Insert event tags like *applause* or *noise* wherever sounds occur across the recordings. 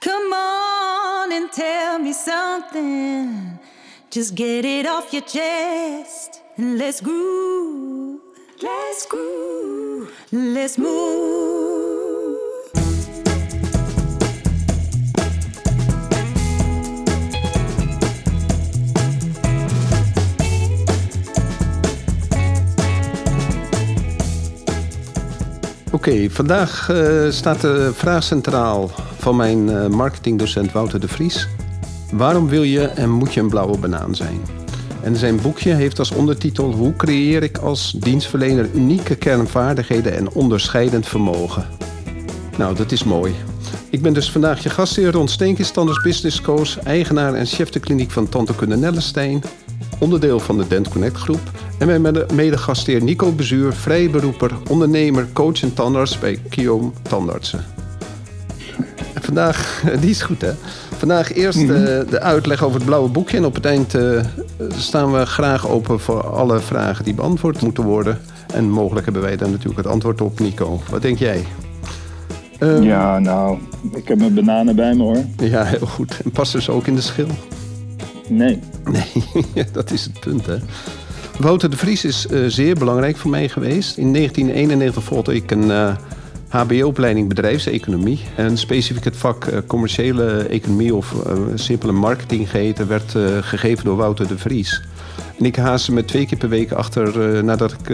Come on and tell me something. Just get it off your chest and let's groove. Let's groove. Let's move. Oké, vandaag uh, staat de vraag centraal van mijn uh, marketingdocent Wouter de Vries. Waarom wil je en moet je een blauwe banaan zijn? En zijn boekje heeft als ondertitel Hoe creëer ik als dienstverlener unieke kernvaardigheden en onderscheidend vermogen? Nou, dat is mooi. Ik ben dus vandaag je gastheer Ron Steenkist, Tanders Business Coach, eigenaar en chef de kliniek van Tante Kunne Nellestein, onderdeel van de Dent Connect groep en mijn mede-gastheer Nico Bezuur, vrijberoeper, ondernemer, coach en tandarts bij Kiom Tandartsen. *laughs* Vandaag, die is goed hè? Vandaag eerst mm de uitleg over het blauwe boekje. En op het eind uh, staan we graag open voor alle vragen die beantwoord moeten worden. En mogelijk hebben wij daar natuurlijk het antwoord op, Nico. Wat denk jij? Um, ja, nou, ik heb mijn bananen bij me hoor. Ja, heel goed. En past dus ook in de schil? Nee. Nee, *laughs* dat is het punt hè. Wouter de Vries is uh, zeer belangrijk voor mij geweest. In 1991 volgde ik een HBO-opleiding bedrijfseconomie. En specifiek het vak uh, commerciële economie of simpele marketing geheten werd gegeven door Wouter de Vries. En ik haastte me twee keer per week achter, nadat ik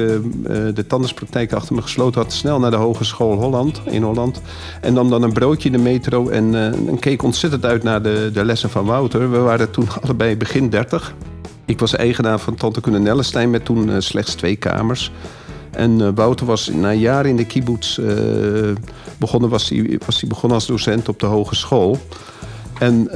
de tandartspraktijk achter me gesloten had, snel naar de Hogeschool Holland in Holland. En nam dan een broodje in de metro en, en keek ontzettend uit naar de, de lessen van Wouter. We waren toen *laughs* allebei begin 30. Ik was eigenaar van Tante Kunne Nellestein met toen slechts twee kamers. En uh, Wouter was na jaren in de kibbutz uh, begonnen, was hij was begonnen als docent op de hogeschool. En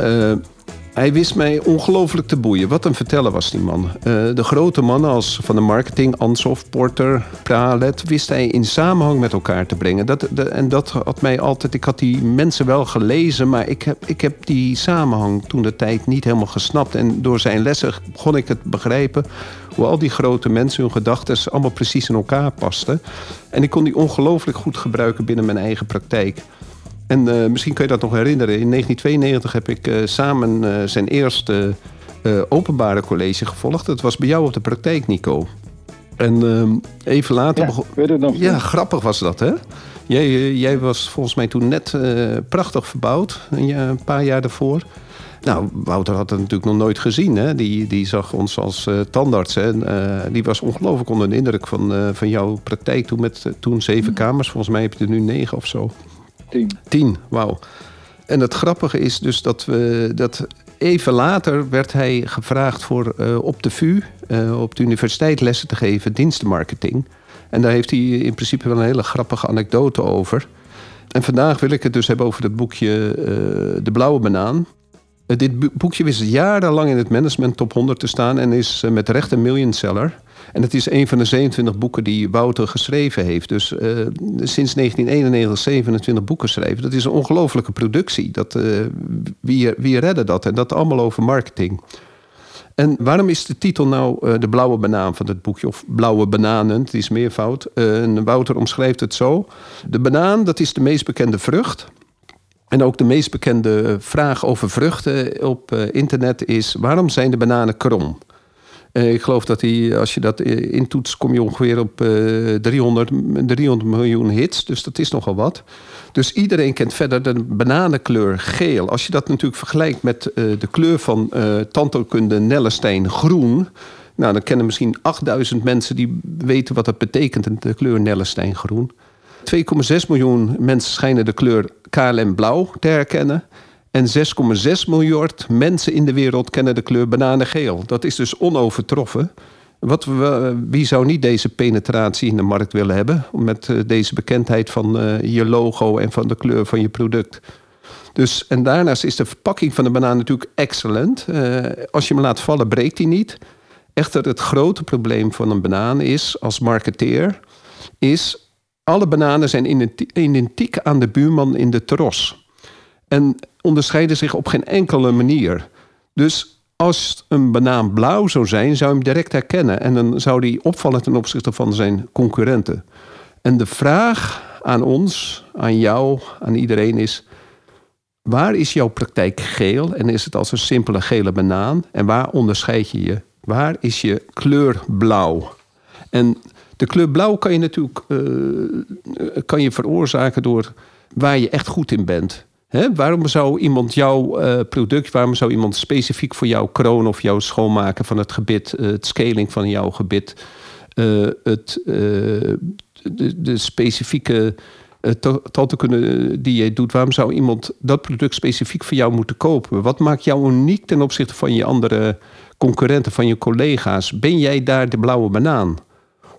hij wist mij ongelooflijk te boeien. Wat een verteller was die man. Uh, de grote mannen als van de marketing, Ansoff, Porter, Pralet... wist hij in samenhang met elkaar te brengen. Dat, de, en dat had mij altijd... Ik had die mensen wel gelezen, maar ik heb, ik heb die samenhang toen de tijd niet helemaal gesnapt. En door zijn lessen begon ik het begrijpen... hoe al die grote mensen, hun gedachten... allemaal precies in elkaar pasten. En ik kon die ongelooflijk goed gebruiken binnen mijn eigen praktijk... En uh, misschien kun je dat nog herinneren. In 1992 heb ik uh, samen uh, zijn eerste openbare college gevolgd. Dat was bij jou op de praktijk, Nico. En ehm, even later... Ja, weet het nog ja, grappig was dat, hè? Jij, jij was volgens mij toen net prachtig verbouwd. Een paar jaar daarvoor. Nou, Wouter had het natuurlijk nog nooit gezien. Hè? Die, die zag ons als tandarts. Hè? Uh, die was ongelooflijk onder de indruk van, van jouw praktijk toen met toen zeven kamers. Volgens mij heb je er nu negen of zo. Tien. Tien, wauw. En het grappige is dus dat we dat even later werd hij gevraagd voor uh, op de VU, uh, op de universiteit lessen te geven, dienstenmarketing. En daar heeft hij in principe wel een hele grappige anekdote over. En vandaag wil ik het dus hebben over het boekje uh, De Blauwe Banaan. dit boekje wist jarenlang in het management top 100 te staan en is met recht een millionseller. En het is een van de 27 boeken die Wouter geschreven heeft. Dus uh, sinds 1991 27 boeken schrijven. Dat is een ongelofelijke productie. Dat, uh, wie, wie redde dat? En dat allemaal over marketing. En waarom is de titel nou uh, de blauwe banaan van het boekje? Of blauwe bananen, het is meervoud. Uh, Wouter omschrijft het zo. De banaan, dat is de meest bekende vrucht. En ook de meest bekende vraag over vruchten op internet is... waarom zijn de bananen krom? Uh, ik geloof dat hij, als je dat intoetst, kom je ongeveer op uh, 300, 300 miljoen hits. Dus dat is nogal wat. Dus iedereen kent verder de bananenkleur geel. Als je dat natuurlijk vergelijkt met de kleur van tandheelkunde Nellestein groen. Nou, dan kennen misschien 8000 mensen die weten wat dat betekent, de kleur Nellestein groen. 2,6 miljoen mensen schijnen de kleur KLM blauw te herkennen. En 6,6 miljard mensen in de wereld kennen de kleur bananengeel. Dat is dus onovertroffen. Wat, wie zou niet deze penetratie in de markt willen hebben? Met eh, deze bekendheid van uh, je logo en van de kleur van je product. Dus, en daarnaast is de verpakking van de banaan natuurlijk excellent. Als je hem laat vallen, breekt hij niet. Echter, het grote probleem van een banaan is, als marketeer, is... alle bananen zijn identiek aan de buurman in de tros. En onderscheiden zich op geen enkele manier. Dus als een banaan blauw zou zijn, zou je hem direct herkennen. En dan zou die opvallen ten opzichte van zijn concurrenten. En de vraag aan ons, aan jou, aan iedereen is: waar is jouw praktijk geel en is het als een simpele gele banaan? En waar onderscheid je je? Waar is je kleur blauw? En de kleur blauw kan je natuurlijk uh, kan je veroorzaken door waar je echt goed in bent. Waarom zou iemand jouw uh, product, waarom zou iemand specifiek voor jouw kroon of jouw schoonmaken van het gebit, uh, het scaling van jouw gebit, het, de, de, specifieke tante kunnen die je doet, waarom zou iemand dat product specifiek voor jou moeten kopen? Wat maakt jou uniek ten opzichte van je andere concurrenten, van je collega's? Ben jij daar de blauwe banaan?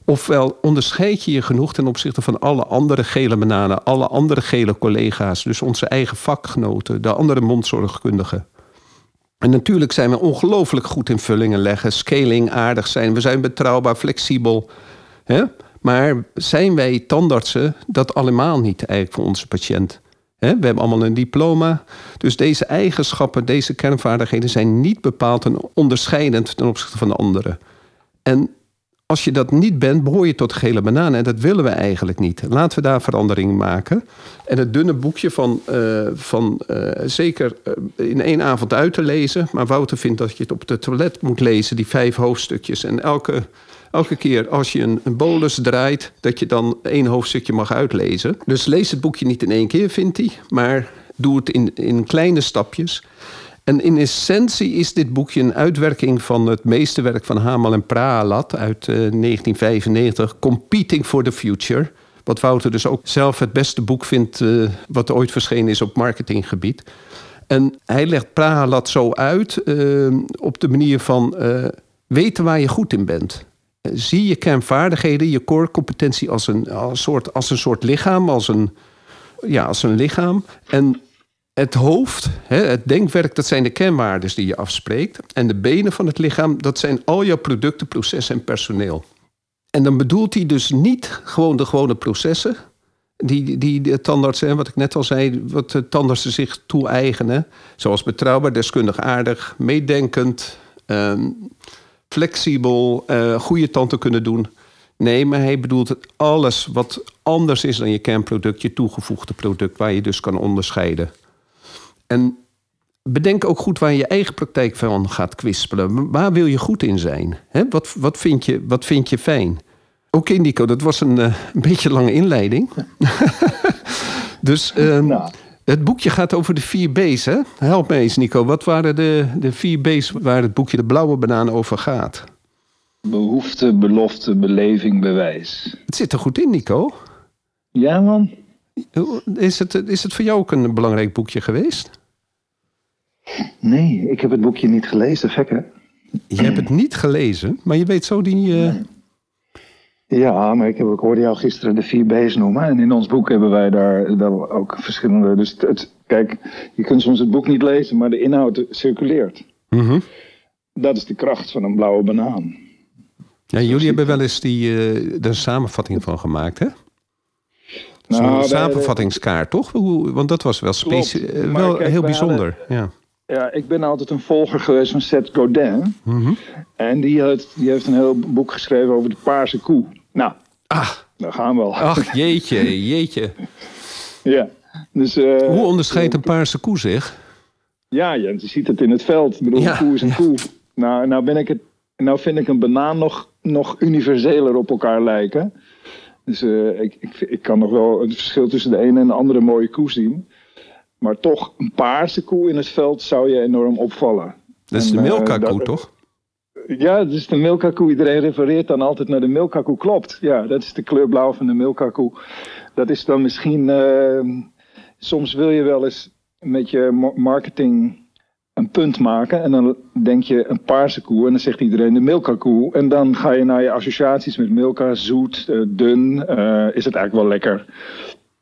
Ofwel onderscheid je je genoeg ten opzichte van alle andere gele bananen, alle andere gele collega's, dus onze eigen vakgenoten, de andere mondzorgkundigen. En natuurlijk zijn we ongelooflijk goed in vullingen leggen, scaling aardig zijn, we zijn betrouwbaar, flexibel. Hè? Maar zijn wij tandartsen dat allemaal niet eigenlijk voor onze patiënt? We hebben allemaal een diploma. Dus deze eigenschappen, deze kernvaardigheden zijn niet bepaald en onderscheidend ten opzichte van de anderen. En als je dat niet bent, behoor je tot gele bananen. En dat willen we eigenlijk niet. Laten we daar verandering maken. En het dunne boekje van, uh, van uh, zeker uh, in één avond uit te lezen. Maar Wouter vindt dat je het op de toilet moet lezen, die vijf hoofdstukjes. En elke, elke keer als je een, een bolus draait, dat je dan één hoofdstukje mag uitlezen. Dus lees het boekje niet in één keer, vindt hij. Maar doe het in, in kleine stapjes. En in essentie is dit boekje een uitwerking van het meesterwerk van Hamal en Pralat uit 1995, eh, Competing for the Future. Wat Wouter dus ook zelf het beste boek vindt uh, wat ooit verschenen is op marketinggebied. En hij legt Pralat zo uit uh, op de manier van weten waar je goed in bent. Zie je kernvaardigheden, je core competentie als een, soort, als een soort lichaam, als een, ja, als een lichaam. En het hoofd, het denkwerk, dat zijn de kenwaarden die je afspreekt. En de benen van het lichaam, dat zijn al jouw producten, processen en personeel. En dan bedoelt hij dus niet gewoon de gewone processen. Die, die de tandartsen, wat ik net al zei, wat de tandartsen zich toe-eigenen. Zoals betrouwbaar, deskundig aardig, meedenkend, ehm, flexibel, uh, goede tanden kunnen doen. Nee, maar hij bedoelt alles wat anders is dan je kernproduct, je toegevoegde product, waar je dus kan onderscheiden. En bedenk ook goed waar je eigen praktijk van gaat kwispelen. Waar wil je goed in zijn? wat, wat, vind je, wat vind je fijn? Oké, Nico, dat was een, uh, een beetje lange inleiding. *laughs* dus uh, nou. het boekje gaat over de vier B's. Hè? Help me eens, Nico. Wat waren de, de vier B's waar het boekje De Blauwe Banaan over gaat? Behoefte, belofte, beleving, bewijs. Het zit er goed in, Nico. Ja, man. Is het, is het voor jou ook een belangrijk boekje geweest? Nee, ik heb het boekje niet gelezen, Vekke. Je hebt het niet gelezen, maar je weet zo die... Uh... Ja, maar ik, heb, ik hoorde jou gisteren de vier B's noemen. En in ons boek hebben wij daar wel ook verschillende... Dus het, kijk, je kunt soms het boek niet lezen, maar de inhoud circuleert. Mm Dat is de kracht van een blauwe banaan. Ja, jullie hebben wel eens die, uh, de samenvatting van gemaakt, hè? Zo'n nou, samenvattingskaart, toch? Want dat was wel, uh, wel heel bijzonder. ja. Ja, ik ben altijd een volger geweest van Seth Godin. Mhm. En die, had, die heeft een heel boek geschreven over de paarse koe. Nou, ah. daar gaan we al. Ach, jeetje, jeetje. *laughs* ja. Dus, uh, Hoe onderscheidt een paarse koe zich? Ja, je ziet het in het veld. Ik bedoel, een koe is een koe. Nou, nou, ben ik het, nou vind ik een banaan nog, nog universeler op elkaar lijken. Dus uh, ik, ik, ik kan nog wel het verschil tussen de ene en de andere mooie koe zien. Maar toch, een paarse koe in het veld zou je enorm opvallen. Dat is de Milka-koe, uh, toch? Ja, dat is de Milka-koe. Iedereen refereert dan altijd naar de Milka-koe. Klopt, ja, dat is de kleur blauw van de Milka-koe. Dat is dan misschien... Uh, soms wil je wel eens met je marketing een punt maken. En dan denk je een paarse koe. En dan zegt iedereen de Milka-koe. En dan ga je naar je associaties met Milka. Zoet, uh, dun. Uh, is het eigenlijk wel lekker.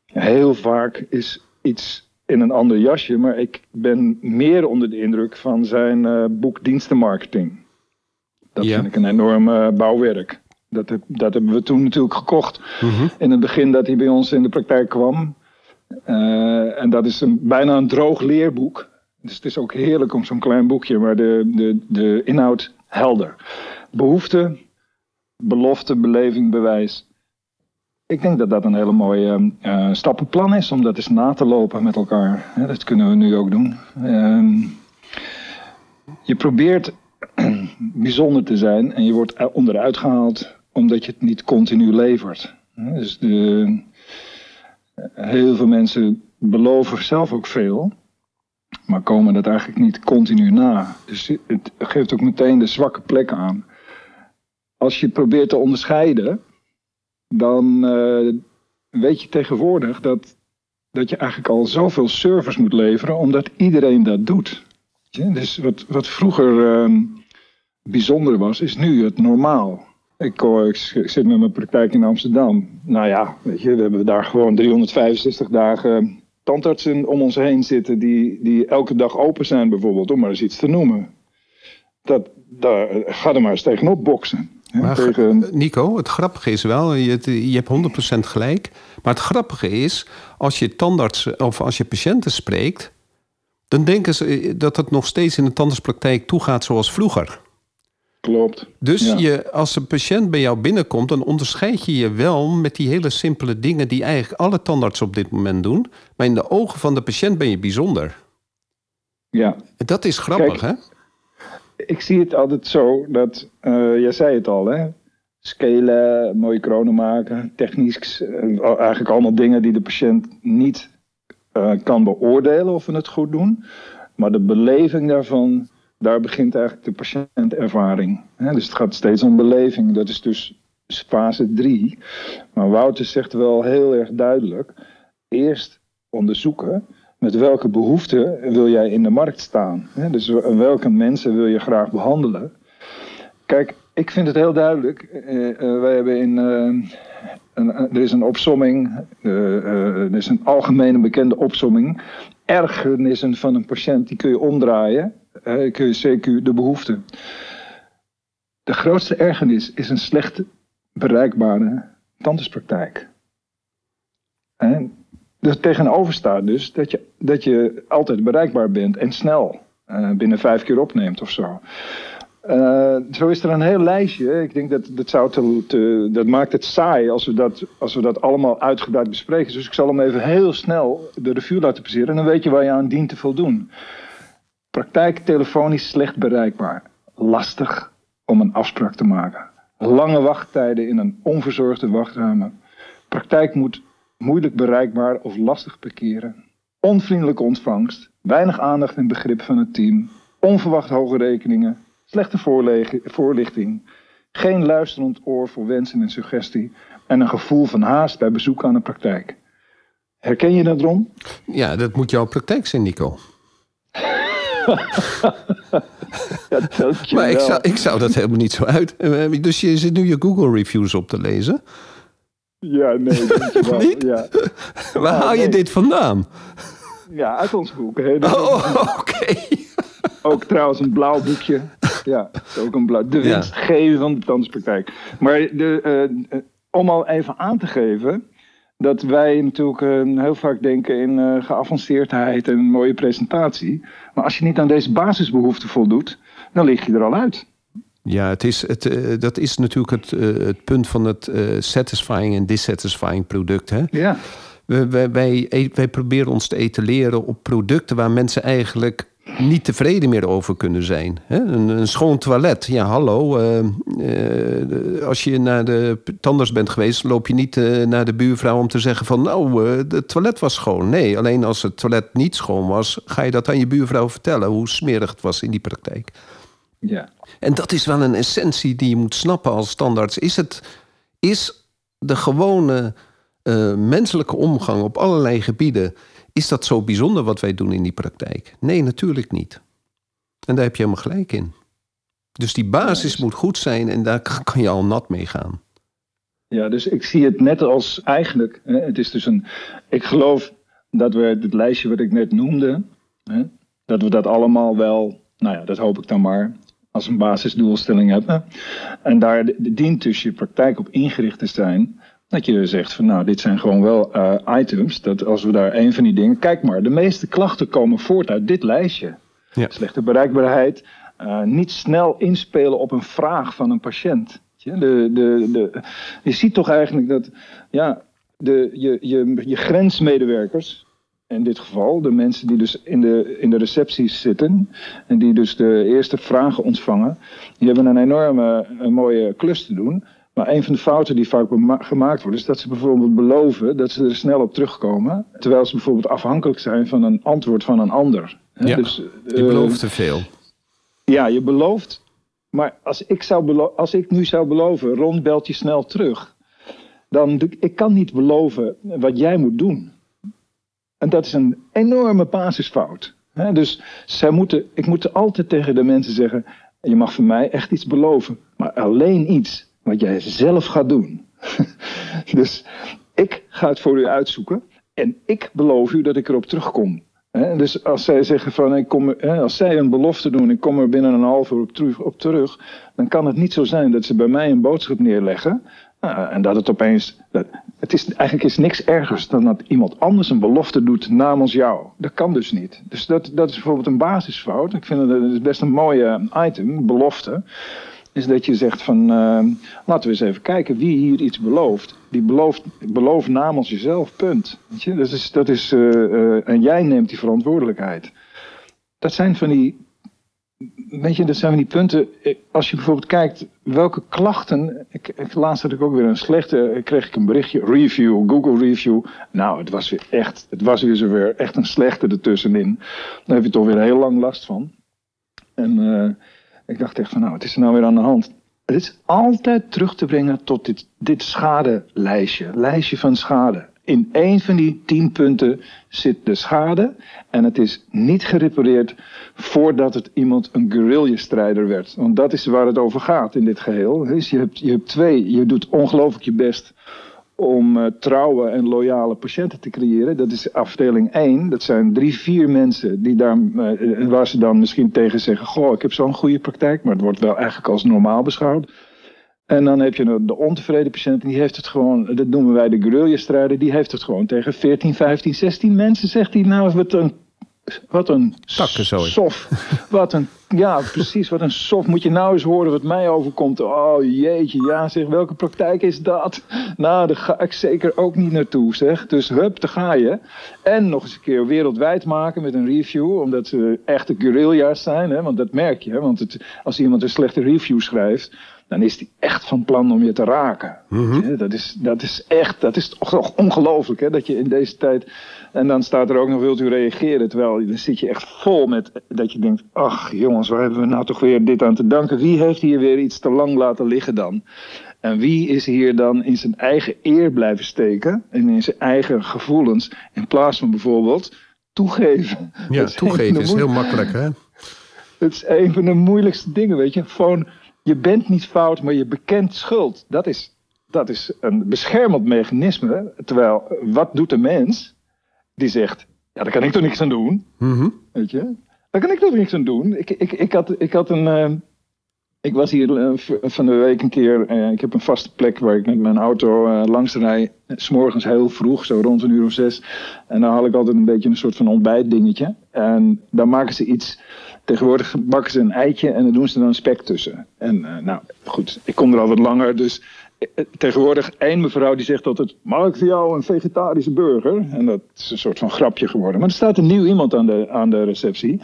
Heel vaak is iets in een ander jasje. Maar ik ben meer onder de indruk van zijn uh, boek Dienstenmarketing. Dat vind ik een enorm uh, bouwwerk. Dat, heb, dat hebben we toen natuurlijk gekocht. Mhm. In het begin dat hij bij ons in de praktijk kwam. Uh, en dat is een, bijna een droog leerboek. Dus het is ook heerlijk om zo'n klein boekje, maar de, de, de inhoud helder. Behoefte, belofte, beleving, bewijs. Ik denk dat dat een hele mooie uh, stappenplan is om dat eens na te lopen met elkaar. dat kunnen we nu ook doen. Ehm, je probeert *clears throat* bijzonder te zijn en je wordt onderuit gehaald omdat je het niet continu levert. Dus de, heel veel mensen beloven zelf ook veel, maar komen dat eigenlijk niet continu na. Dus het geeft ook meteen de zwakke plek aan. Als je probeert te onderscheiden, dan uh, weet je tegenwoordig dat, dat je eigenlijk al zoveel service moet leveren, omdat iedereen dat doet. Dus wat, wat vroeger uh, bijzonder was, is nu het normaal. Ik, zit met mijn praktijk in Amsterdam. Nou ja, weet je, we hebben daar gewoon 365 dagen tandartsen om ons heen zitten die, die elke dag open zijn bijvoorbeeld, om maar eens iets te noemen. Dat, daar, ga er maar eens tegenop boksen. Maar tegen... Nico, het grappige is wel, je, je hebt 100% gelijk. Maar het grappige is, als je tandarts of als je patiënten spreekt, dan denken ze dat het nog steeds in de tandartspraktijk toegaat zoals vroeger. Klopt. Dus je, als een patiënt bij jou binnenkomt, dan onderscheid je je wel met die hele simpele dingen die eigenlijk alle tandartsen op dit moment doen. Maar in de ogen van de patiënt ben je bijzonder. Ja. Dat is grappig, hè? Ik zie het altijd zo dat, uh, jij zei het al, hè? Scalen, mooie kronen maken, technisch, uh, eigenlijk allemaal dingen die de patiënt niet uh, kan beoordelen of we het goed doen. Maar de beleving daarvan daar begint eigenlijk de patiëntervaring. Dus het gaat steeds om beleving. Dat is dus fase 3. Maar Wouter zegt wel heel erg duidelijk: eerst onderzoeken met welke behoeften wil jij in de markt staan. Dus welke mensen wil je graag behandelen. Kijk, ik vind het heel duidelijk. Uh, uh, wij hebben in. Een, er is een opsomming. er is een algemene bekende opsomming. Ergernissen van een patiënt die kun je omdraaien kun je CQ de behoefte. De grootste ergernis is een slecht bereikbare tandartspraktijk. En er tegenover staat dus dat je, dat je altijd bereikbaar bent en snel. Uh, binnen vijf keer opneemt of zo. Uh, zo is er een heel lijstje. Ik denk dat dat, zou te, te, dat maakt het saai als we, dat, als we dat allemaal uitgebreid bespreken. Dus ik zal hem even heel snel de review laten passeren. En dan weet je waar je aan dient te voldoen. Praktijk telefonisch slecht bereikbaar. Lastig om een afspraak te maken. Lange wachttijden in een onverzorgde wachtruimte. Praktijk moet moeilijk bereikbaar of lastig parkeren. Onvriendelijke ontvangst. Weinig aandacht en begrip van het team. Onverwacht hoge rekeningen. Slechte voorlichting. Geen luisterend oor voor wensen en suggestie. En een gevoel van haast bij bezoek aan de praktijk. Herken je dat, Ron? Ja, dat moet jouw praktijk zijn, Nico. *laughs* ja, maar ik zou, ik zou dat helemaal niet zo uit. *laughs* Dus je zit nu je Google reviews op te lezen? Ja, nee, *laughs* niet? Ja. *laughs* Waar haal je dit vandaan? Ja, uit ons boek. Hè. Oh, *laughs* oké. Ook trouwens een blauw boekje. Ja, ook een blauw. De winst geven van de tandartspraktijk. Maar de, uh, om al even aan te geven dat wij natuurlijk uh, heel vaak denken in uh, geavanceerdheid en een mooie presentatie. Maar als je niet aan deze basisbehoeften voldoet, dan lig je er al uit. Ja, het is, het, uh, dat is natuurlijk het, het punt van het satisfying en dissatisfying product. Hè? Ja. wij, wij, wij proberen ons te etaleren op producten waar mensen eigenlijk niet tevreden meer over kunnen zijn. Een, een schoon toilet. Ja, hallo. Eh, eh, als je naar de tandarts bent geweest, loop je niet naar de buurvrouw om te zeggen van nou, het toilet was schoon. Nee, alleen als het toilet niet schoon was, ga je dat aan je buurvrouw vertellen hoe smerig het was in die praktijk. Ja. En dat is wel een essentie die je moet snappen als tandarts. Is het is de gewone menselijke omgang op allerlei gebieden is dat zo bijzonder wat wij doen in die praktijk? Nee, natuurlijk niet. En daar heb je helemaal gelijk in. Dus die basis moet goed zijn en daar *laughs* kan je al nat mee gaan. Ja, dus ik zie het net als eigenlijk. Het is dus een. Ik geloof dat we het lijstje wat ik net noemde, hè, dat we dat allemaal wel, nou ja, dat hoop ik dan maar, als een basisdoelstelling hebben. En daar dient dus je praktijk op ingericht te zijn dat je zegt van nou, dit zijn gewoon wel uh, items. Dat als we daar een van die dingen. Kijk maar, de meeste klachten komen voort uit dit lijstje. Ja. Slechte bereikbaarheid. Uh, niet snel inspelen op een vraag van een patiënt. Je, de, de, de, je ziet toch eigenlijk dat ja, de, je, je, je grensmedewerkers, in dit geval, de mensen die dus in de, in de recepties zitten en die dus de eerste vragen ontvangen, die hebben een enorme een mooie klus te doen. Maar een van de fouten die vaak gemaakt wordt, is dat ze bijvoorbeeld beloven dat ze er snel op terugkomen. Terwijl ze bijvoorbeeld afhankelijk zijn van een antwoord van een ander. Ja, dus, je belooft eh, te veel. Ja, je belooft. Maar als ik, zou als ik nu zou beloven, Ron belt je snel terug. Dan ik kan niet beloven wat jij moet doen. En dat is een enorme basisfout. Dus zij moeten, ik moet altijd tegen de mensen zeggen: je mag van mij echt iets beloven, maar alleen iets wat jij zelf gaat doen. *laughs* dus ik ga het voor u uitzoeken en ik beloof u dat ik erop terugkom. dus als zij zeggen van ik kom, als zij een belofte doen, ik kom er binnen een half uur op terug, dan kan het niet zo zijn dat ze bij mij een boodschap neerleggen uh, en dat het opeens. Dat, het is, eigenlijk is niks ergers dan dat iemand anders een belofte doet namens jou. Dat kan dus niet. Dus dat, dat is bijvoorbeeld een basisfout. Ik vind dat is best een mooie item, belofte is dat je zegt van uh, laten we eens even kijken wie hier iets belooft. Die belooft, belooft namens jezelf, punt. Dat is, dat is, uh, en jij neemt die verantwoordelijkheid. Dat zijn van die, weet je, dat zijn die punten. Als je bijvoorbeeld kijkt welke klachten. Ik, ik, laatst had ik ook weer een slechte, kreeg ik een berichtje, review, Google review. Nou, het was weer echt, het was weer zover, echt een slechte ertussenin. Daar heb je toch weer heel lang last van. En ik dacht echt van nou, wat is er nou weer aan de hand? Het is altijd terug te brengen tot dit, dit schadelijstje, lijstje van schade. In één van die tien punten zit de schade en het is niet gerepareerd voordat het iemand een guerrilla-strijder werd. Want dat is waar het over gaat in dit geheel. Dus je hebt, je hebt twee, je doet ongelooflijk je best om uh, trouwe en loyale patiënten te creëren. Dat is afdeling 1. Dat zijn drie, vier mensen die daar, uh, waar ze dan misschien tegen zeggen: Goh, ik heb zo'n goede praktijk, maar het wordt wel eigenlijk als normaal beschouwd. En dan heb je de ontevreden patiënt, die heeft het gewoon, dat noemen wij de guerrilla-strijder, die heeft het gewoon tegen 14, 15, 16 mensen. Zegt hij, nou, wat een wat een sof. Wat een, ja, precies. Wat een sof. Moet je nou eens horen wat mij overkomt. Oh jeetje, ja zeg, welke praktijk is dat? Nou, daar ga ik zeker ook niet naartoe, zeg. Dus hup, daar ga je. En nog eens een keer wereldwijd maken met een review. Omdat ze echte guerrilla's zijn, hè. Want dat merk je. Want het, als iemand een slechte review schrijft dan is hij echt van plan om je te raken. Mhm. dat, is, dat is echt, dat is toch ongelooflijk hè, dat je in deze tijd. En dan staat er ook nog, wilt u reageren? Terwijl dan zit je echt vol met dat je denkt, ach jongens, waar hebben we nou toch weer dit aan te danken? Wie heeft hier weer iets te lang laten liggen dan? En wie is hier dan in zijn eigen eer blijven steken en in zijn eigen gevoelens, in plaats van bijvoorbeeld toegeven? Ja, toegeven is heel makkelijk hè? Het is een van de moeilijkste dingen, weet je. Gewoon je bent niet fout, maar je bekent schuld. Dat is, dat is een beschermend mechanisme. Terwijl, wat doet de mens? Die zegt, ja, daar kan ik toch niks aan doen. Mm Weet je? Daar kan ik toch niks aan doen. Ik, ik, ik, had, ik had een... Uh, ik was hier uh, van de week een keer. Uh, ik heb een vaste plek waar ik met mijn auto langs rij. S'morgens heel vroeg, zo rond een uur of zes. En dan haal ik altijd een beetje een soort van ontbijtdingetje. En dan maken ze iets Tegenwoordig bakken ze een eitje en dan doen ze dan spek tussen. En nou goed, ik kom er al wat langer. Dus tegenwoordig één mevrouw die zegt altijd: Mag ik voor jou een vegetarische burger? En dat is een soort van grapje geworden. Maar er staat een nieuw iemand aan de, aan de receptie.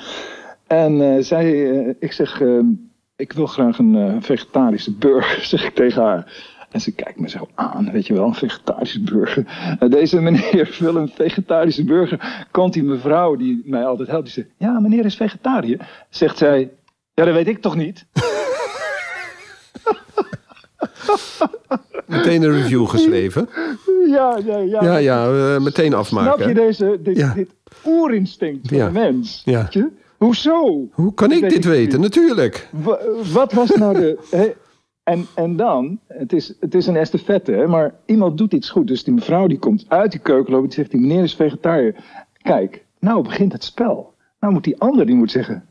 En uh, zij, ik zeg: Ik wil graag een vegetarische burger, *laughs* zeg ik tegen haar. En ze kijkt me zo aan, weet je wel, een vegetarische burger. Deze meneer *laughs* wil een vegetarische burger. Komt die mevrouw die mij altijd helpt, die zegt, ja, meneer is vegetariër. Zegt zij, ja, dat weet ik toch niet? *laughs* meteen een review geschreven. Ja, ja, ja. Ja, ja, uh, meteen afmaken. Snap je deze, dit, ja. dit oerinstinct van de mens? Ja. Hoezo? Hoe kan ik dit weten? Natuurlijk. wat was nou de... *laughs* En, en dan, het is, het is een estafette, hè, maar iemand doet iets goed. Dus die mevrouw die komt uit die keuken lopen, die zegt, die meneer is vegetariër. Kijk, nou begint het spel. Nou moet die ander, die moet zeggen,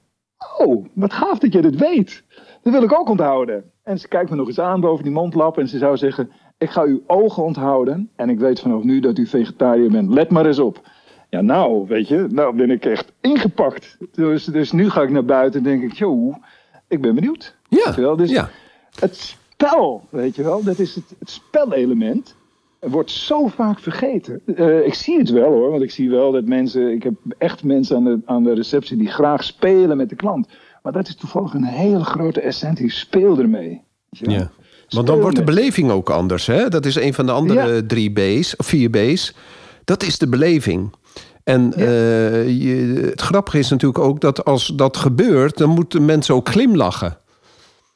oh, wat gaaf dat je dit weet. Dat wil ik ook onthouden. En ze kijkt me nog eens aan boven die mondlap en ze zou zeggen, ik ga uw ogen onthouden en ik weet vanaf nu dat u vegetariër bent. Let maar eens op. Ja, nou, weet je, nou ben ik echt ingepakt. Dus, dus nu ga ik naar buiten en denk ik, joh, ik ben benieuwd. Ja, dus ja. Het spel, weet je wel. Dat is het, het spelelement. Wordt zo vaak vergeten. Uh, ik zie het wel hoor, want ik zie wel dat mensen. Ik heb echt mensen aan de, aan de receptie die graag spelen met de klant. Maar dat is toevallig een hele grote essentie. Speel ermee. Ja. Want dan wordt de beleving ook anders. Hè? Dat is een van de andere drie B's, of vier B's. Dat is de beleving. En uh, je, het grappige is natuurlijk ook dat als dat gebeurt, dan moeten mensen ook glimlachen.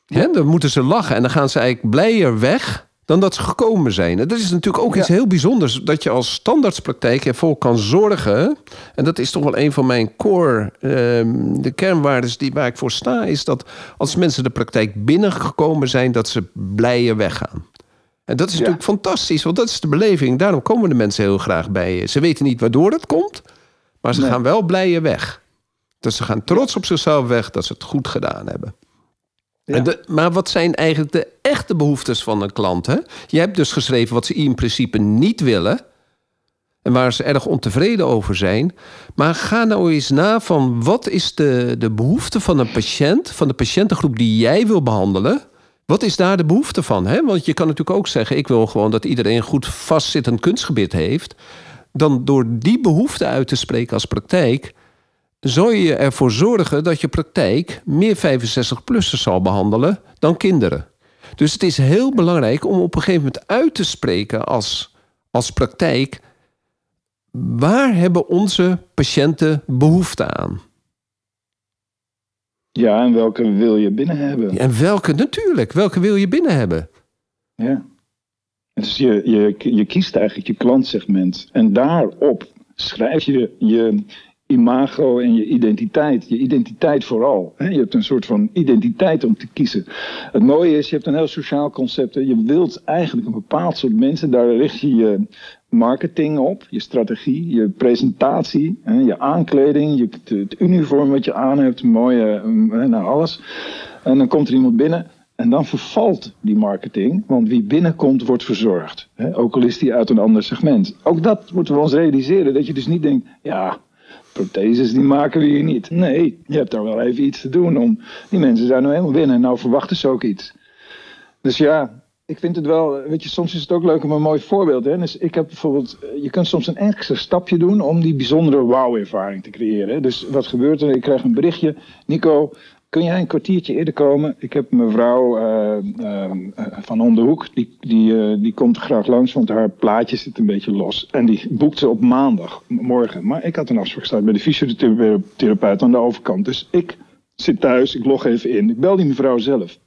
Ja. Dan moeten ze lachen en dan gaan ze eigenlijk blijer weg dan dat ze gekomen zijn. dat is natuurlijk ook iets heel bijzonders. Dat je als standaardspraktijk ervoor kan zorgen. En dat is toch wel een van mijn core, ehm, de kernwaarden die, waar ik voor sta. Is dat als mensen de praktijk binnengekomen zijn, dat ze blijer weggaan. En dat is natuurlijk fantastisch, want dat is de beleving. Daarom komen de mensen heel graag bij je. Ze weten niet waardoor het komt, maar ze gaan wel blijer weg. Dus ze gaan trots op zichzelf weg dat ze het goed gedaan hebben. Maar wat zijn eigenlijk de echte behoeftes van een klant? Hè? Je hebt dus geschreven wat ze in principe niet willen. En waar ze erg ontevreden over zijn. Maar ga nou eens na van wat is de, de behoefte van een patiënt, van de patiëntengroep die jij wil behandelen. Wat is daar de behoefte van? Hè? Want je kan natuurlijk ook zeggen: ik wil gewoon dat iedereen een goed vastzittend kunstgebied heeft. Dan door die behoefte uit te spreken als praktijk, zou je ervoor zorgen dat je praktijk meer 65-plussers zal behandelen dan kinderen. Dus het is heel belangrijk om op een gegeven moment uit te spreken als, als praktijk. Waar hebben onze patiënten behoefte aan? Ja, en welke wil je binnen hebben? En welke, natuurlijk, welke wil je binnen hebben? Ja. Dus je, je, je kiest eigenlijk je klantsegment. En daarop schrijf je je, imago en je identiteit. Je identiteit vooral. Je hebt een soort van identiteit om te kiezen. Het mooie is, je hebt een heel sociaal concept. Je wilt eigenlijk een bepaald soort mensen. Daar richt je je marketing op, je strategie, je presentatie, je aankleding, je, het uniform wat je aan hebt, mooie, nou alles. En dan komt er iemand binnen en dan vervalt die marketing, want wie binnenkomt wordt verzorgd. Ook al is die uit een ander segment. Ook dat moeten we ons realiseren, dat je dus niet denkt, ja, protheses die maken we hier niet. Nee, je hebt daar wel even iets te doen om. Die mensen zijn nu helemaal binnen en nou verwachten ze ook iets. Dus ja, ik vind het wel, weet je, soms is het ook leuk om een mooi voorbeeld. Dus ik heb bijvoorbeeld, je kunt soms een extra stapje doen om die bijzondere wow-ervaring te creëren. Dus wat gebeurt er? Ik krijg een berichtje, Nico, kun jij een kwartiertje eerder komen? Ik heb mevrouw uh, van Onderhoek, die, die, uh, die komt graag langs, want haar plaatje zit een beetje los. En die boekt ze op maandag, morgen. Maar ik had een afspraak gestaan bij de fysiotherapeut aan de overkant. Dus ik zit thuis, ik log even in. Ik bel die mevrouw zelf.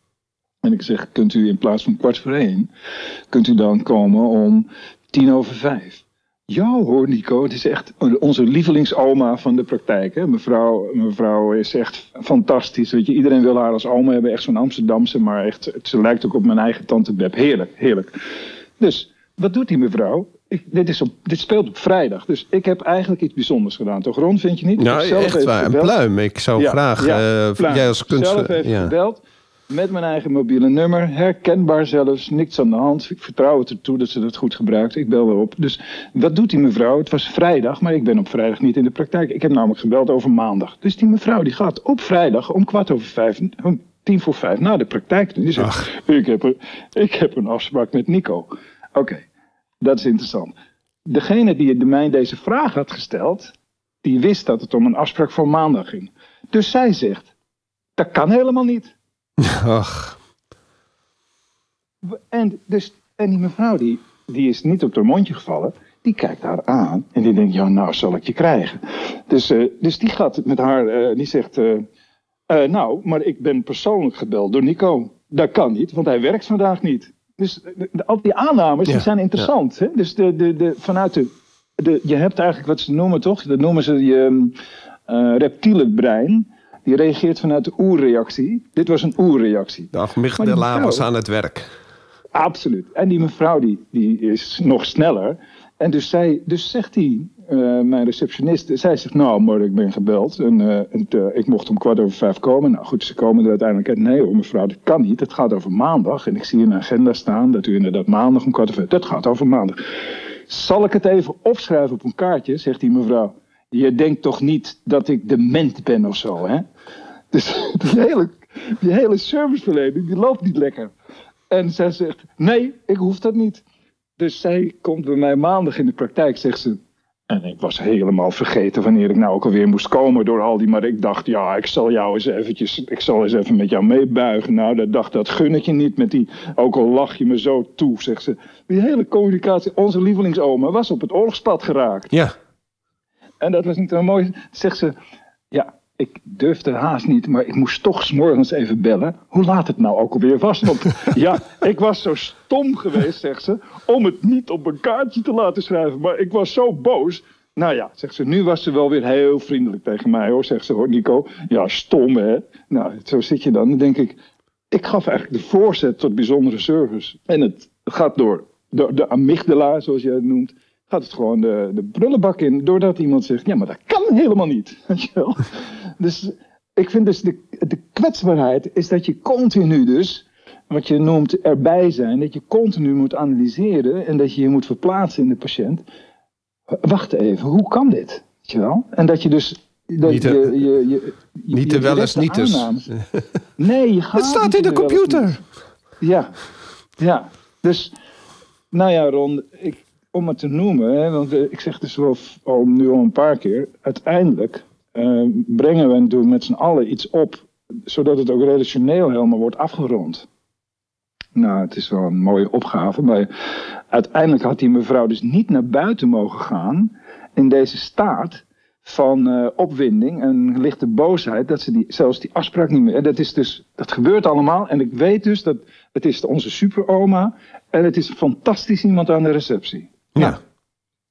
En ik zeg, kunt u in plaats van kwart voor één, kunt u dan komen om tien over vijf? Ja hoor Nico, het is echt onze lievelingsoma van de praktijk. Hè? Mevrouw, mevrouw is echt fantastisch. Weet je, iedereen wil haar als oma hebben, echt zo'n Amsterdamse, maar echt, ze lijkt ook op mijn eigen tante Beb. Heerlijk, heerlijk. Dus, wat doet die mevrouw? Ik, dit, is op, dit speelt op vrijdag, dus ik heb eigenlijk iets bijzonders gedaan. Toch Ron, vind je niet? Nou, echt waar, een pluim. Ik zou graag, ja, uh, jij als kunstenaar... Zelf even ja. gebeld met mijn eigen mobiele nummer, herkenbaar zelfs, niks aan de hand. Ik vertrouw het ertoe dat ze dat goed gebruikt. Ik bel erop. Dus wat doet die mevrouw? Het was vrijdag, maar ik ben op vrijdag niet in de praktijk. Ik heb namelijk gebeld over maandag. Dus die mevrouw die gaat op vrijdag om kwart over vijf, om tien voor vijf naar de praktijk. Die zegt, ik heb, een, ik heb een afspraak met Nico. Oké, dat is interessant. Degene die mij deze vraag had gesteld, die wist dat het om een afspraak voor maandag ging. Dus zij zegt, dat kan helemaal niet. *laughs* Ach. En, dus, en die mevrouw die, die is niet op haar mondje gevallen. Die kijkt haar aan en die denkt, ja nou zal ik je krijgen. Dus, uh, dus die gaat met haar, uh, die zegt, uh, nou, maar ik ben persoonlijk gebeld door Nico. Dat kan niet, want hij werkt vandaag niet. Dus de, al die aannames die zijn interessant. Ja. Hè? Dus de, de, de, vanuit de, de, je hebt eigenlijk wat ze noemen toch, dat noemen ze je reptiele brein die reageert vanuit de oerreactie. Dit was een oerreactie. De amygdala was aan het werk. Absoluut. En die mevrouw die, die is nog sneller. En dus, zij, dus zegt die, uh, mijn receptioniste, zij zegt, nou, maar ik ben gebeld en, uh, en uh, ik mocht om kwart over vijf komen. Nou goed, ze komen er uiteindelijk uit. Nee hoor, mevrouw, dat kan niet. Het gaat over maandag. En ik zie in de agenda staan dat u inderdaad maandag om kwart over vijf... Dat gaat over maandag. Zal ik het even opschrijven op een kaartje, zegt die mevrouw je denkt toch niet dat ik dement ben of zo, hè? Dus *laughs* die hele, die hele serviceverlening, die loopt niet lekker. En zij zegt, nee, ik hoef dat niet. Dus zij komt bij mij maandag in de praktijk, zegt ze. En ik was helemaal vergeten wanneer ik nou ook alweer moest komen door al die. Maar ik dacht, ja, ik zal jou eens eventjes, ik zal eens even met jou meebuigen. Nou, dat dacht, dat gun ik je niet met die, ook al lach je me zo toe, zegt ze. Die hele communicatie, onze lievelingsoma was op het oorlogspad geraakt. Ja. En dat was niet zo mooi. Zegt ze, ja, ik durfde haast niet, maar ik moest toch s'morgens even bellen. Hoe laat het nou ook alweer was. Want *laughs* ja, ik was zo stom geweest, zegt ze, om het niet op een kaartje te laten schrijven. Maar ik was zo boos. Nou ja, zegt ze, nu was ze wel weer heel vriendelijk tegen mij hoor, zegt ze hoor, Nico. Ja, stom hè. Nou, zo zit je dan. Dan denk ik, ik gaf eigenlijk de voorzet tot bijzondere service. En het gaat door de, de amygdala, zoals jij het noemt gaat het gewoon de, de brullenbak in. Doordat iemand zegt, ja, maar dat kan helemaal niet. *laughs* Weet je wel? Dus ik vind dus de, de kwetsbaarheid is dat je continu dus, wat je noemt erbij zijn, dat je continu moet analyseren en dat je je moet verplaatsen in de patiënt. Wacht even, hoe kan dit? Weet je wel? En dat je dus dat Niet te- je, je, je, Niet wel eens niet aannames- *laughs* Nee, je gaat Het staat in de eens computer. Ja, ja. Dus, nou ja, Ron, ik, om het te noemen, hè, want eh, ik zeg dus al nu al een paar keer, uiteindelijk eh, brengen we natuurlijk met z'n allen iets op, zodat het ook relationeel helemaal wordt afgerond. Nou, het is wel een mooie opgave, maar uiteindelijk had die mevrouw dus niet naar buiten mogen gaan in deze staat van eh, opwinding en lichte boosheid, dat ze die, zelfs die afspraak niet meer. En dat is dus, dat gebeurt allemaal. En ik weet dus dat het is onze superoma en het is fantastisch iemand aan de receptie. Ja.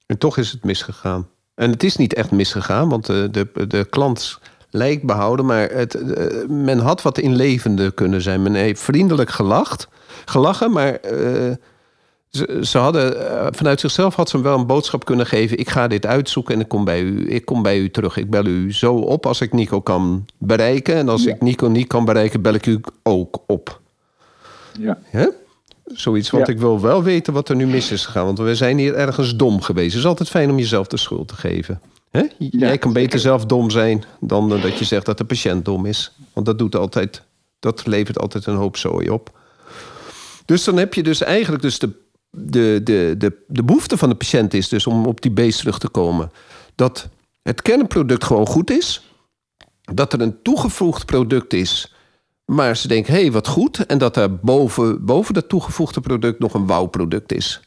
En toch is het misgegaan. En het is niet echt misgegaan, want de, de, de klant lijkt behouden, maar het, eh, men had wat inlevende kunnen zijn. Men heeft vriendelijk gelacht, gelachen, maar eh, ze, ze hadden eh, vanuit zichzelf had ze hem wel een boodschap kunnen geven. Ik ga dit uitzoeken en ik kom bij u. Ik kom bij u terug. Ik bel u zo op als ik Nico kan bereiken. En als Ja. ik Nico niet kan bereiken, bel ik u ook op. Ja. Zoiets, want Ja. ik wil wel weten wat er nu mis is gegaan. Want we zijn hier ergens dom geweest. Het is altijd fijn om jezelf de schuld te geven. Hè? Jij kan beter zeker. zelf dom zijn dan eh, dat je zegt dat de patiënt dom is. Want dat doet altijd, dat levert altijd een hoop zooi op. Dus dan heb je dus eigenlijk dus de, de, de, de, de behoefte van de patiënt is dus om op die base terug te komen. Dat het kernproduct gewoon goed is. Dat er een toegevoegd product is maar ze denken, hé, hey, wat goed. En dat er boven, boven dat toegevoegde product nog een wauw-product is.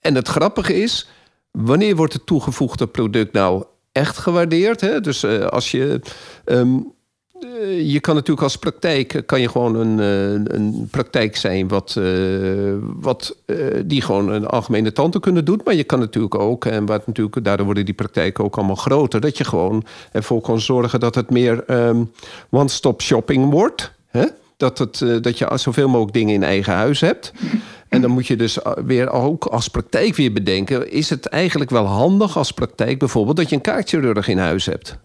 En het grappige is, wanneer wordt het toegevoegde product nou echt gewaardeerd? Hè? Dus eh, als je... ehm, eh, je kan natuurlijk als praktijk eh, kan je gewoon een, eh, een praktijk zijn wat, eh, wat eh, die gewoon een algemene tandheelkunde doet. Maar je kan natuurlijk ook, en wat natuurlijk, daardoor worden die praktijken ook allemaal groter, dat je gewoon ervoor kan zorgen dat het meer ehm, one-stop shopping wordt. Hè? Dat, het, eh, dat je zoveel mogelijk dingen in eigen huis hebt. En dan moet je dus weer ook als praktijk weer bedenken: is het eigenlijk wel handig als praktijk bijvoorbeeld dat je een kaartchirurg in huis hebt?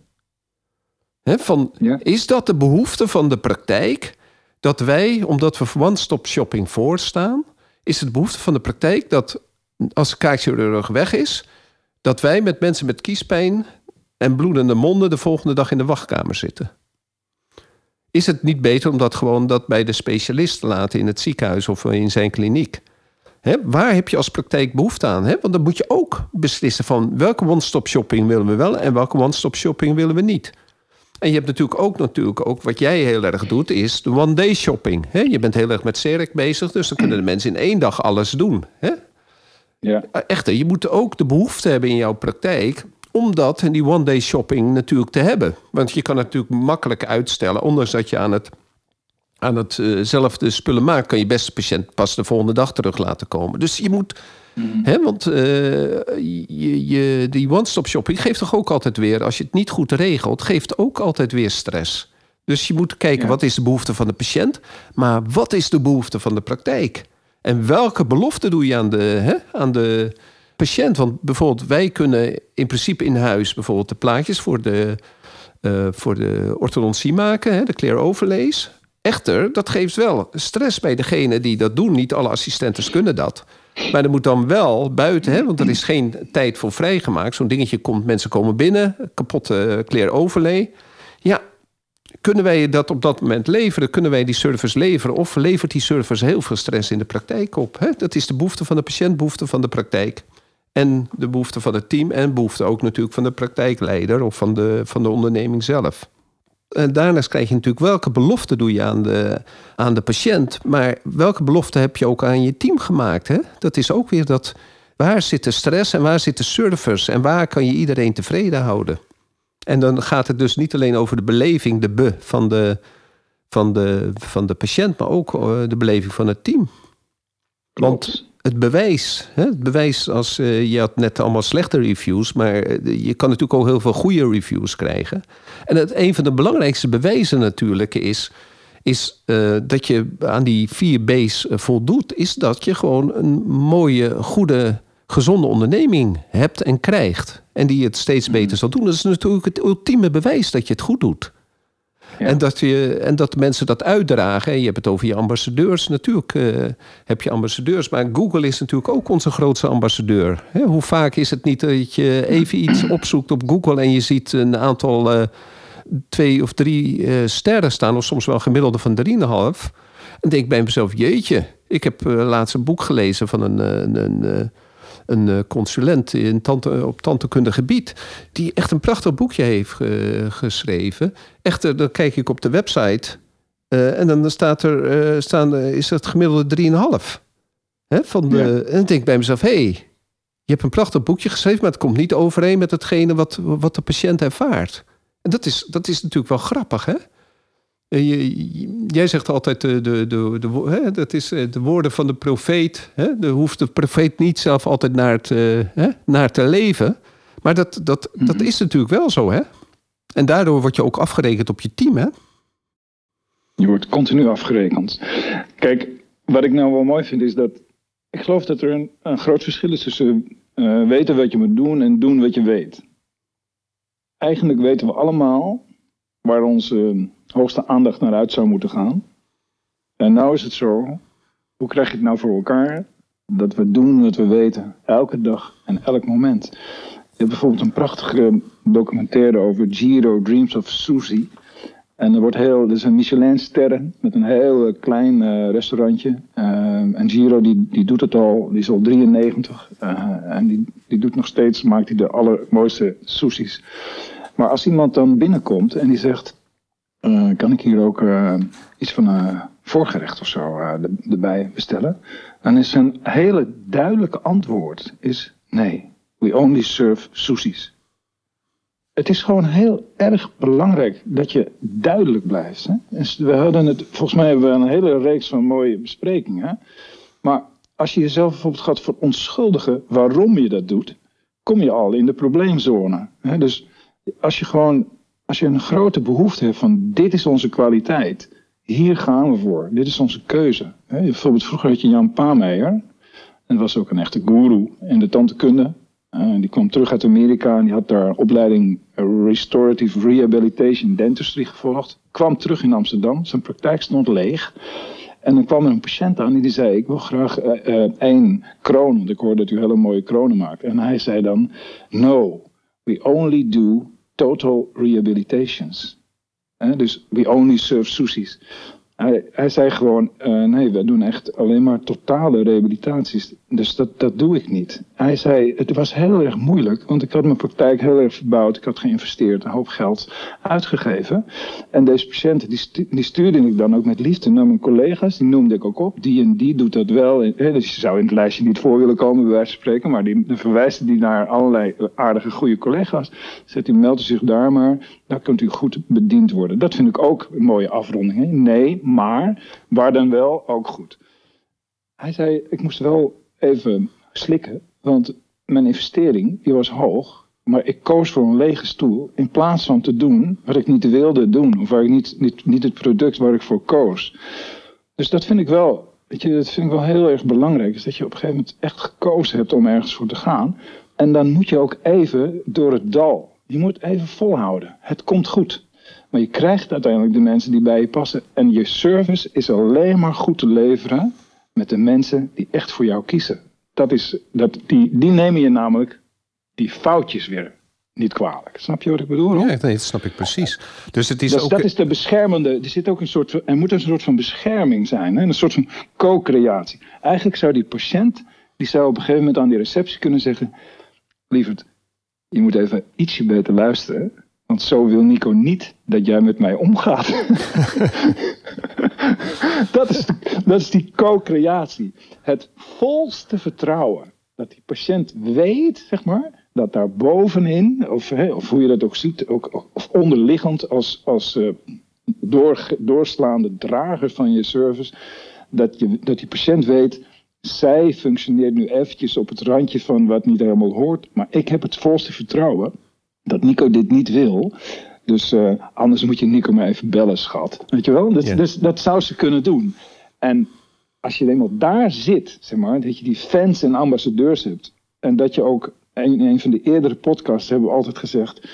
Van, Ja. Is dat de behoefte van de praktijk? Dat wij, omdat we one-stop shopping voorstaan, is het behoefte van de praktijk dat als de kaartchirurg weg is, dat wij met mensen met kiespijn en bloedende monden de volgende dag in de wachtkamer zitten? Is het niet beter om dat gewoon dat bij de specialist te laten in het ziekenhuis of in zijn kliniek? Waar heb je als praktijk behoefte aan? Want dan moet je ook beslissen van welke one-stop shopping willen we wel en welke one-stop shopping willen we niet. En je hebt natuurlijk ook, natuurlijk ook wat jij heel erg doet, is de one-day shopping. Hè? Je bent heel erg met CEREC bezig, dus dan kunnen de mensen in één dag alles doen. Hè? Ja. Echter, je moet ook de behoefte hebben in jouw praktijk om dat en die one-day shopping natuurlijk te hebben. Want je kan het natuurlijk makkelijk uitstellen, ondanks dat je aan het aan het eh, de spullen maakt, kan je beste patiënt pas de volgende dag terug laten komen. Dus je moet, hè, want eh, je, je, die one-stop shopping geeft toch ook altijd weer, als je het niet goed regelt, geeft ook altijd weer stress. Dus je moet kijken, Ja. wat is de behoefte van de patiënt, maar wat is de behoefte van de praktijk? En welke belofte doe je aan de, hè, aan de patiënt? Want bijvoorbeeld, wij kunnen in principe in huis bijvoorbeeld de plaatjes voor de, eh, voor de orthodontie maken, hè, de clear overlays. Echter, dat geeft wel stress bij degene die dat doen. Niet alle assistentes kunnen dat. Maar er moet dan wel buiten, hè, want er is geen tijd voor vrijgemaakt. Zo'n dingetje komt, mensen komen binnen, kapotte clear overlay. Ja, Kunnen wij dat op dat moment leveren? Kunnen wij die service leveren? Of levert die service heel veel stress in de praktijk op? Hè? Dat is de behoefte van de patiënt, behoefte van de praktijk. En de behoefte van het team en behoefte ook natuurlijk van de praktijkleider of van de, van de onderneming zelf. En daarnaast krijg je natuurlijk welke belofte doe je aan de, aan de patiënt, maar welke belofte heb je ook aan je team gemaakt? Hè? Dat is ook weer dat waar zit de stress en waar zit de service en waar kan je iedereen tevreden houden? En dan gaat het dus niet alleen over de beleving, de be van de, van de, van de patiënt, maar ook eh, de beleving van het team. Want het bewijs, hè, het bewijs als uh, je had net allemaal slechte reviews, maar eh, je kan natuurlijk ook heel veel goede reviews krijgen. En het, een van de belangrijkste bewijzen natuurlijk is, is uh, dat je aan die vier B's voldoet, is dat je gewoon een mooie, goede, gezonde onderneming hebt en krijgt. En die het steeds beter mm. zal doen. Dat is natuurlijk het ultieme bewijs dat je het goed doet. En, dat je, en dat mensen dat uitdragen. je hebt het over je ambassadeurs. Natuurlijk uh, heb je ambassadeurs. Maar Google is natuurlijk ook onze grootste ambassadeur. hoe vaak is het niet dat je even iets opzoekt op Google... en je ziet een aantal uh, twee of drie uh, sterren staan... of soms wel gemiddelde van drieënhalf. En denk bij mezelf, jeetje. Ik heb laatst een boek gelezen van een... een, een een eh, consulent in tante, op tantekundig gebied. Die echt een prachtig boekje heeft uh, geschreven. Echt, uh, dan kijk ik op de website. en dan staat er, staan, is het gemiddelde 3,5. Hè, van de, En dan denk ik bij mezelf, hé, hey, je hebt een prachtig boekje geschreven, maar het komt niet overeen met hetgene wat, wat de patiënt ervaart. En dat is, dat is natuurlijk wel grappig, hè? Jij zegt altijd de, de, de, de, hè, dat is eh, de woorden van de profeet. Hè? De hoeft de profeet niet zelf altijd naar, eh, hè, naar te leven. Maar dat, dat, dat mhm. is natuurlijk wel zo, hè? En daardoor word je ook afgerekend op je team, hè? Je wordt continu afgerekend. Kijk, wat ik nou wel mooi vind is dat... Ik geloof dat er een, een groot verschil is tussen uh, weten wat je moet doen en doen wat je weet. Eigenlijk weten we allemaal waar onze hoogste aandacht naar uit zou moeten gaan. En nou is het zo, hoe krijg je het nou voor elkaar? Dat we doen wat we weten, elke dag en elk moment. Je hebt bijvoorbeeld een prachtige documentaire over Giro Dreams of Susie. En er wordt heel, er is een Michelin-sterren met een heel klein uh, restaurantje. Uh, en Giro die, die doet het al, die is al 93. Uh, eh, en die, die doet nog steeds, maakt hij de allermooiste sushis. Maar als iemand dan binnenkomt en die zegt: uh, Kan ik hier ook uh, iets van een voorgerecht of zo erbij bestellen? Dan is zijn hele duidelijke antwoord: is Nee, we only serve sushis. Het is gewoon heel erg belangrijk dat je duidelijk blijft. Hè? Dus we hadden het, volgens mij hebben we een hele reeks van mooie besprekingen. Maar als je jezelf bijvoorbeeld gaat verontschuldigen waarom je dat doet, kom je al in de probleemzone. Hè? Dus als je gewoon, als je een grote behoefte hebt van dit is onze kwaliteit, hier gaan we voor, dit is onze keuze. bijvoorbeeld vroeger had je Jan Pameijer, en was ook een echte guru in de tandheelkunde. Uh, die kwam terug uit Amerika en die had daar opleiding Restorative Rehabilitation Dentistry gevolgd. Kwam terug in Amsterdam, zijn praktijk stond leeg. En dan kwam er een patiënt aan die zei: Ik wil graag uh, één kroon, want ik hoorde dat u hele mooie kronen maakt. En hij zei dan: No, we only do total rehabilitations. dus we only serve sushis. Hij, zei gewoon, uh, nee, we doen echt alleen maar totale rehabilitaties. Dus dat, dat doe ik niet. Hij zei, het was heel erg moeilijk, want ik had mijn praktijk heel erg verbouwd. Ik had geïnvesteerd, een hoop geld uitgegeven. En deze patiënten, die, die stuurde ik dan ook met liefde naar mijn collega's. Die noemde ik ook op. Die en die doet dat wel. Dus je zou in het lijstje niet voor willen komen, bij wijze van spreken. Maar die, dan verwijst die naar allerlei aardige, goede collega's. Zet hij, meldt zich daar maar. Daar kunt u goed bediend worden. Dat vind ik ook een mooie afronding. Nee, maar waar dan wel ook goed. Hij zei, ik moest wel even slikken, want mijn investering die was hoog, maar ik koos voor een lege stoel in plaats van te doen wat ik niet wilde doen, of waar ik niet, niet, niet het product waar ik voor koos. Dus dat vind ik wel, weet je, dat vind ik wel heel erg belangrijk, is dat je op een gegeven moment echt gekozen hebt om ergens voor te gaan. En dan moet je ook even door het dal. Je moet even volhouden. Het komt goed. Maar je krijgt uiteindelijk de mensen die bij je passen. En je service is alleen maar goed te leveren met de mensen die echt voor jou kiezen. Dat is, dat, die, die nemen je namelijk die foutjes weer niet kwalijk. Snap je wat ik bedoel? Ja, nee, dat snap ik precies. Dus het is Dus ook... dat is de beschermende. Er, zit ook een soort, er moet een soort van bescherming zijn. Hè? Een soort van co-creatie. Eigenlijk zou die patiënt. die zou op een gegeven moment aan die receptie kunnen zeggen. Lieverd, je moet even ietsje beter luisteren. Want zo wil Nico niet dat jij met mij omgaat. *laughs* *laughs* dat, is, dat is die co-creatie. Het volste vertrouwen. Dat die patiënt weet, zeg maar, dat daar bovenin, of, hè, of hoe je dat ook ziet, ook, of onderliggend als, als eh, door, doorslaande drager van je service, dat, je, dat die patiënt weet, zij functioneert nu eventjes op het randje van wat niet helemaal hoort, maar ik heb het volste vertrouwen dat Nico dit niet wil. Dus eh, anders moet je Nico maar even bellen, schat. Weet je wel? Dus, dus dat zou ze kunnen doen. En als je eenmaal daar zit, zeg maar, dat je die fans en ambassadeurs hebt. En dat je ook, in een van de eerdere podcasts hebben we altijd gezegd.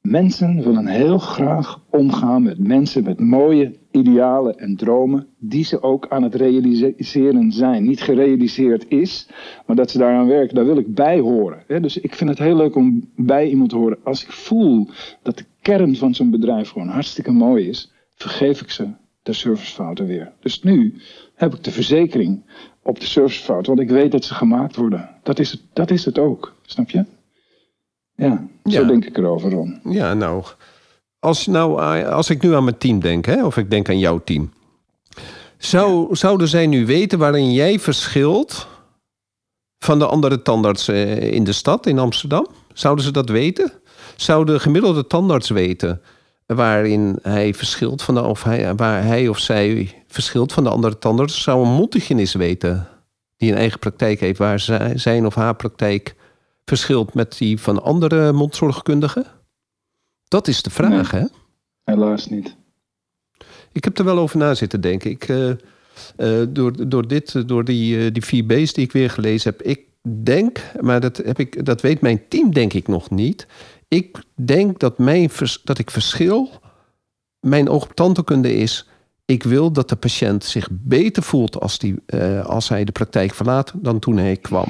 Mensen willen heel graag omgaan met mensen met mooie idealen en dromen. Die ze ook aan het realiseren zijn. Niet gerealiseerd is, maar dat ze daaraan werken. Daar wil ik bij horen. Dus ik vind het heel leuk om bij iemand te horen. Als ik voel dat de kern van zo'n bedrijf gewoon hartstikke mooi is, vergeef ik ze de servicefouten weer. Dus nu heb ik de verzekering op de servicefouten, want ik weet dat ze gemaakt worden. Dat is het, dat is het ook, snap je? Ja, zo Ja. denk ik erover, Ron. Ja, nou, als, nou, eh, als ik nu aan mijn team denk, hè, of ik denk aan jouw team. Zou, Zouden zij nu weten waarin jij verschilt van de andere tandarts eh, in de stad, in Amsterdam? Zouden ze dat weten? Zou de gemiddelde tandarts weten waarin hij verschilt van de, of hij, waar hij of zij verschilt van de andere tandarts? Zou een mondhygiënist weten die een eigen praktijk heeft, waar zij- zijn of haar praktijk verschilt met die van andere mondzorgkundigen? Dat is de vraag, hè? Helaas niet. Ik heb er wel over na zitten denken. Ik, eh, eh, door, door, dit, door die, eh, die vier B's die ik weer gelezen heb. Ik denk, maar dat, heb ik, dat weet mijn team denk ik nog niet. Ik denk dat, mijn, vers- dat ik verschil... Mijn oog op tandheelkunde is... Ik wil dat de patiënt zich beter voelt als, die, eh, als hij de praktijk verlaat... dan toen hij kwam.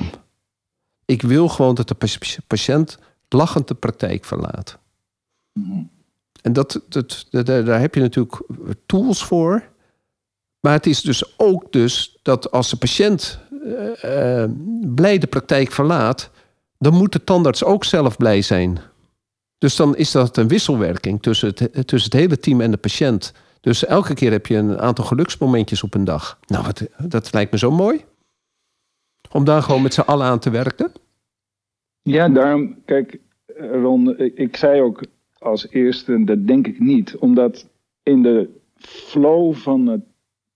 Ik wil gewoon dat de pa- patiënt lachend de praktijk verlaat. En dat, dat, daar heb je natuurlijk tools voor. Maar het is dus ook dus dat als de patiënt eh, eh, blij de praktijk verlaat, dan moet de tandarts ook zelf blij zijn. Dus dan is dat een wisselwerking tussen het, tussen het hele team en de patiënt. Dus elke keer heb je een aantal geluksmomentjes op een dag. Nou, wat, dat lijkt me zo mooi. Om daar gewoon met z'n allen aan te werken. Ja, daarom, kijk, eh, Ron, ik zei ook als eerste, dat denk ik niet. Omdat in de flow van het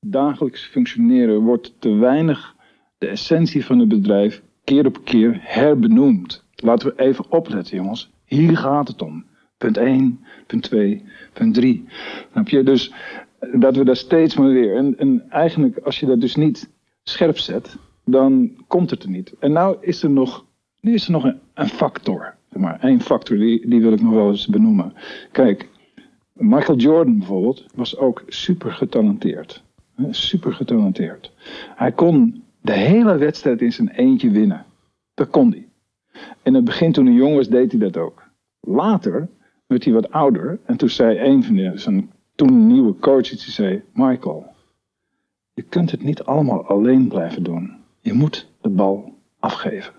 dagelijks functioneren wordt te weinig de essentie van het bedrijf keer op keer herbenoemd. Laten we even opletten, jongens. Hier gaat het om. Punt 1, punt 2, punt 3. Snap je? Dus eh, dat we daar steeds maar weer. En, en eigenlijk, als je dat dus niet scherp zet, dan komt het er niet. En nou is er nog, nu is er nog een factor. Maar, één factor, die, die wil ik nog wel eens benoemen. Kijk, Michael Jordan bijvoorbeeld was ook super getalenteerd. Super getalenteerd. Hij kon de hele wedstrijd in zijn eentje winnen. Dat kon hij. In het begin toen hij jong was, deed hij dat ook. Later werd hij wat ouder en toen zei een van de, zijn toen nieuwe coach iets, die zei, Michael, je kunt het niet allemaal alleen blijven doen. Je moet de bal afgeven.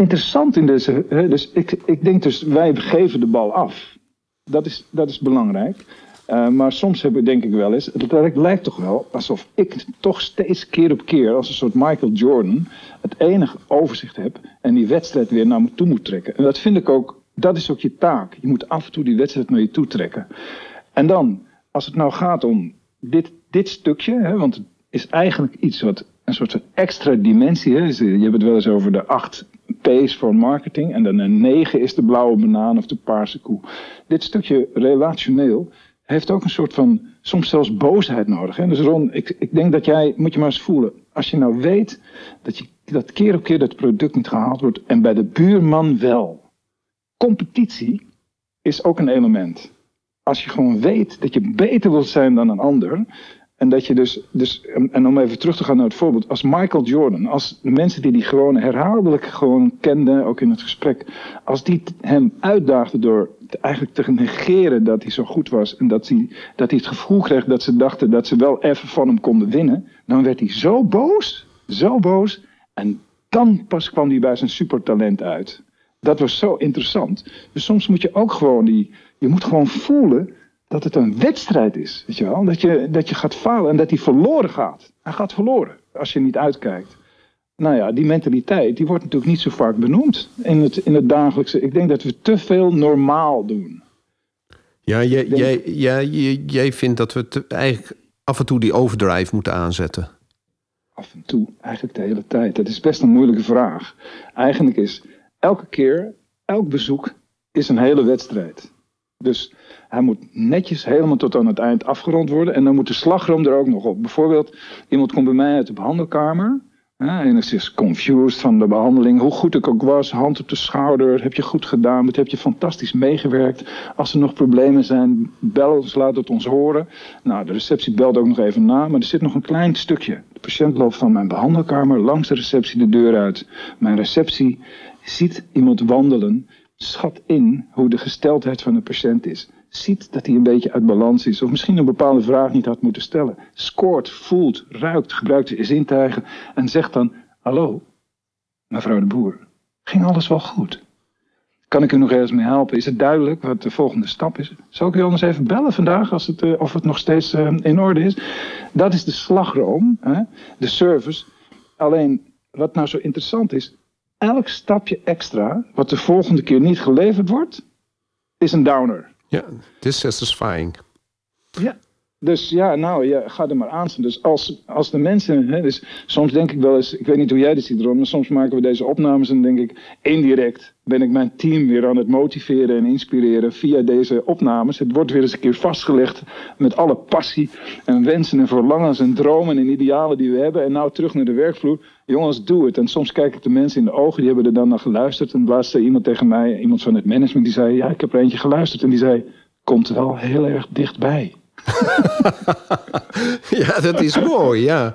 Interessant in deze, hè, dus ik, ik denk dus, wij geven de bal af. Dat is, dat is belangrijk. Uh, maar soms heb ik, denk ik wel eens, het lijkt, lijkt toch wel alsof ik toch steeds keer op keer, als een soort Michael Jordan, het enige overzicht heb en die wedstrijd weer naar me toe moet trekken. En dat vind ik ook, dat is ook je taak. Je moet af en toe die wedstrijd naar je toe trekken. En dan, als het nou gaat om dit, dit stukje, hè, want het is eigenlijk iets wat een soort extra dimensie is. Je hebt het wel eens over de acht P's voor marketing en dan een negen is de blauwe banaan of de paarse koe. Dit stukje relationeel heeft ook een soort van, soms zelfs boosheid nodig. Hè? Dus Ron, ik, ik denk dat jij, moet je maar eens voelen, als je nou weet dat, je, dat keer op keer dat product niet gehaald wordt en bij de buurman wel. Competitie is ook een element. Als je gewoon weet dat je beter wilt zijn dan een ander, En dat je dus, dus en om even terug te gaan naar het voorbeeld, als Michael Jordan, als mensen die die gewoon herhaaldelijk gewoon kenden, ook in het gesprek, als die hem uitdaagden door eigenlijk te negeren dat hij zo goed was en dat hij, dat hij het gevoel kreeg dat ze dachten dat ze wel even van hem konden winnen, dan werd hij zo boos, zo boos, en dan pas kwam hij bij zijn supertalent uit. Dat was zo interessant. Dus soms moet je ook gewoon die, je moet gewoon voelen dat het een wedstrijd is. Weet je wel? Dat, je, dat je gaat falen en dat hij verloren gaat. Hij gaat verloren als je niet uitkijkt. Nou ja, die mentaliteit die wordt natuurlijk niet zo vaak benoemd in het, in het dagelijkse. Ik denk dat we te veel normaal doen. Ja, jij, jij, jij, jij vindt dat we te, eigenlijk af en toe die overdrive moeten aanzetten. Af en toe, eigenlijk de hele tijd. Dat is best een moeilijke vraag. Eigenlijk is elke keer, elk bezoek is een hele wedstrijd. Dus hij moet netjes helemaal tot aan het eind afgerond worden. En dan moet de slagroom er ook nog op. Bijvoorbeeld, iemand komt bij mij uit de behandelkamer. Ja, en is confused van de behandeling. Hoe goed ik ook was, hand op de schouder. Heb je goed gedaan, heb je fantastisch meegewerkt. Als er nog problemen zijn, bel ons, laat het ons horen. Nou, de receptie belt ook nog even na, maar er zit nog een klein stukje. De patiënt loopt van mijn behandelkamer langs de receptie de deur uit. Mijn receptie ziet iemand wandelen, schat in hoe de gesteldheid van de patiënt is ziet dat hij een beetje uit balans is. Of misschien een bepaalde vraag niet had moeten stellen. Scoort, voelt, ruikt, gebruikt de zintuigen. En zegt dan, hallo, mevrouw de Boer. Ging alles wel goed? Kan ik u nog ergens mee helpen? Is het duidelijk wat de volgende stap is? Zal ik u anders even bellen vandaag als het, uh, of het nog steeds uh, in orde is? Dat is de slagroom, hè? de service. Alleen wat nou zo interessant is, elk stapje extra wat de volgende keer niet geleverd wordt, is een downer. Ja, dissatisfying. Ja, dus ja, nou, ja, ga er maar aan Dus als, als de mensen, hè, dus soms denk ik wel eens, ik weet niet hoe jij dit ziet, Ron, maar soms maken we deze opnames en denk ik, indirect ben ik mijn team weer aan het motiveren en inspireren via deze opnames. Het wordt weer eens een keer vastgelegd met alle passie en wensen en verlangens en dromen en idealen die we hebben. En nou terug naar de werkvloer. Jongens, doe het. En soms kijk ik de mensen in de ogen, die hebben er dan naar geluisterd. En laatst zei iemand tegen mij, iemand van het management, die zei, ja, ik heb er eentje geluisterd. En die zei, komt wel heel erg dichtbij. *laughs* ja, dat is mooi, ja.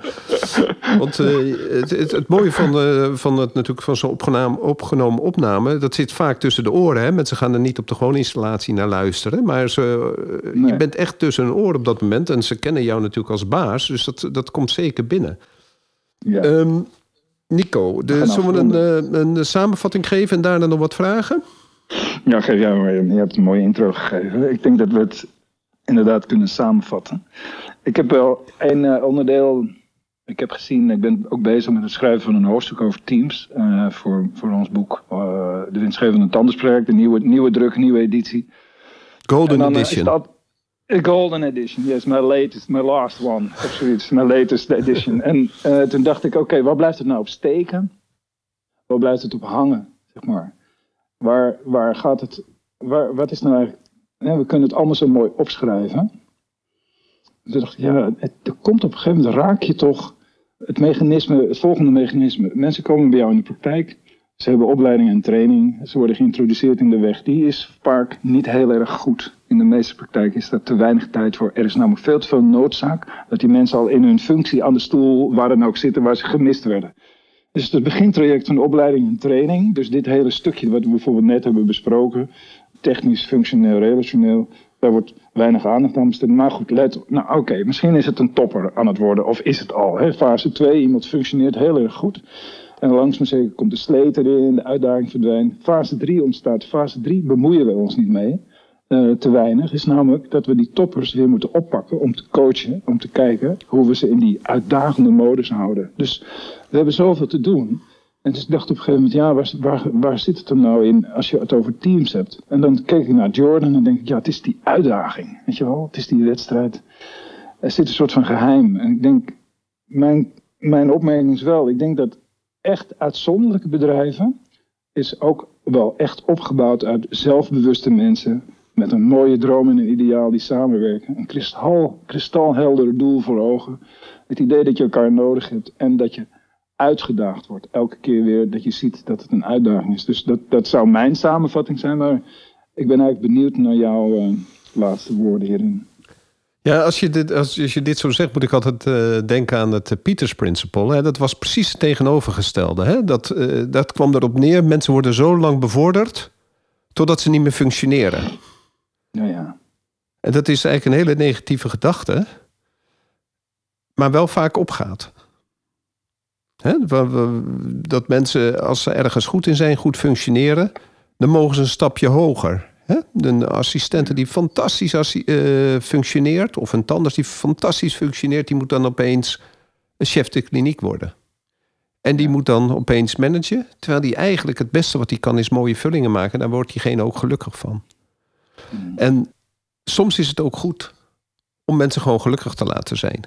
Want uh, het, het, het, mooie van, de, van, het, natuurlijk van zo'n opgenomen, opgenomen opname... dat zit vaak tussen de oren. Hè? Mensen gaan er niet op de gewone installatie naar luisteren. Maar ze, eh, nee. je bent echt tussen een oor op dat moment. En ze kennen jou natuurlijk als baas. Dus dat, dat komt zeker binnen. Ja. Um, Nico, de, zullen we een, uh, een samenvatting geven en daarna nog wat vragen? Ja, geef jij maar. Je hebt een mooie intro gegeven. Ik denk dat we het inderdaad kunnen samenvatten. Ik heb wel een uh, onderdeel. Ik heb gezien, ik ben ook bezig met het schrijven van een hoofdstuk over teams. Uh, voor, voor ons boek. Uh, de winstgevende tandartsproject, de nieuwe, nieuwe druk, nieuwe editie. Golden dan, Edition. Dat, golden Edition, yes, my latest, my last one. Of my latest edition. en toen dacht ik, oké, waar blijft het nou op steken? Waar blijft het op hangen, zeg maar? Waar, waar gaat het, waar, wat is nou eigenlijk we kunnen het allemaal zo mooi opschrijven. Toen dacht ik, ja, het, er komt op een gegeven moment, raak je toch het mechanisme, het volgende mechanisme. Mensen komen bij jou in de praktijk, ze hebben opleiding en training, ze worden geïntroduceerd in de weg. Die is vaak niet heel erg goed. In de meeste praktijken is daar te weinig tijd voor. Er is namelijk veel te veel noodzaak dat die mensen al in hun functie aan de stoel, waar dan ook zitten, waar ze gemist werden. Dus het begintraject van opleiding en training, dus dit hele stukje wat we bijvoorbeeld net hebben besproken, technisch, functioneel, relationeel. Daar wordt weinig aandacht aan besteed. Maar goed, let Nou, oké, misschien is het een topper aan het worden. Of is het al. Hè? Fase 2, iemand functioneert heel erg goed. En langzaam zeker komt de sleet erin, de uitdaging verdwijnt. Fase 3 ontstaat. Fase 3 bemoeien we ons niet mee. Uh, te weinig is namelijk dat we die toppers weer moeten oppakken om te coachen, om te kijken hoe we ze in die uitdagende modus houden. Dus we hebben zoveel te doen. En dus ik dacht op een gegeven moment, ja, waar, waar, zit het hem nou in als je het over teams hebt? En dan keek ik naar Jordan en denk ik, ja, het is die uitdaging, weet je wel? Het is die wedstrijd. Er zit een soort van geheim. En ik denk, mijn, mijn opmerking is wel, ik denk dat echt uitzonderlijke bedrijven is ook wel echt opgebouwd uit zelfbewuste mensen met een mooie droom en een ideaal die samenwerken. Een kristal, kristalhelder doel voor ogen. Het idee dat je elkaar nodig hebt en dat je uitgedaagd wordt. Elke keer weer dat je ziet dat het een uitdaging is. Dus dat, dat zou mijn samenvatting zijn. Maar ik ben eigenlijk benieuwd naar jouw uh, laatste woorden hierin. Ja, als je dit, als, je dit zo zegt, moet ik altijd uh, denken aan het uh, Peters Principle. Hè? Dat was precies het tegenovergestelde. Hè? Dat, dat kwam erop neer, mensen worden zo lang bevorderd totdat ze niet meer functioneren. Nou ja. En dat is eigenlijk een hele negatieve gedachte, maar wel vaak opgaat. Dat mensen, als ze ergens goed in zijn, goed functioneren, dan mogen ze een stapje hoger. Een assistente die fantastisch uh, functioneert, of een tandarts die fantastisch functioneert, die moet dan opeens een chef de kliniek worden. En die moet dan opeens managen, terwijl die eigenlijk het beste wat hij kan is mooie vullingen maken. Daar wordt diegene ook gelukkig van. Hmm. En soms is het ook goed om mensen gewoon gelukkig te laten zijn.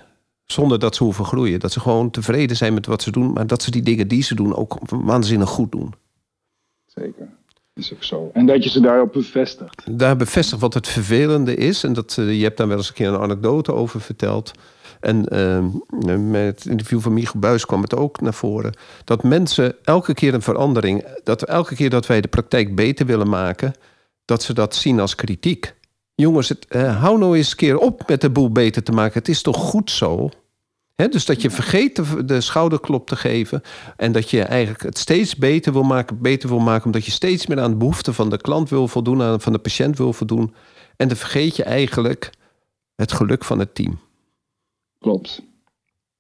Zonder dat ze hoeven groeien. Dat ze gewoon tevreden zijn met wat ze doen, maar dat ze die dingen die ze doen ook waanzinnig goed doen. Zeker. Is ook zo. En dat je ze daarop bevestigt. Daar bevestigt wat het vervelende is. En dat, uh, je hebt daar wel eens een keer een anekdote over verteld. En uh, met het interview van Michiel Buis kwam het ook naar voren. Dat mensen elke keer een verandering. Dat elke keer dat wij de praktijk beter willen maken. Dat ze dat zien als kritiek. Jongens, het, uh, hou nou eens een keer op met de boel beter te maken. Het is toch goed zo? dus dat je vergeet de, de, schouderklop te geven. En dat je eigenlijk het steeds beter wil maken, beter wil maken, omdat je steeds meer aan de behoeften van de klant wil voldoen, aan van de patiënt wil voldoen. En dan vergeet je eigenlijk het geluk van het team. Klopt.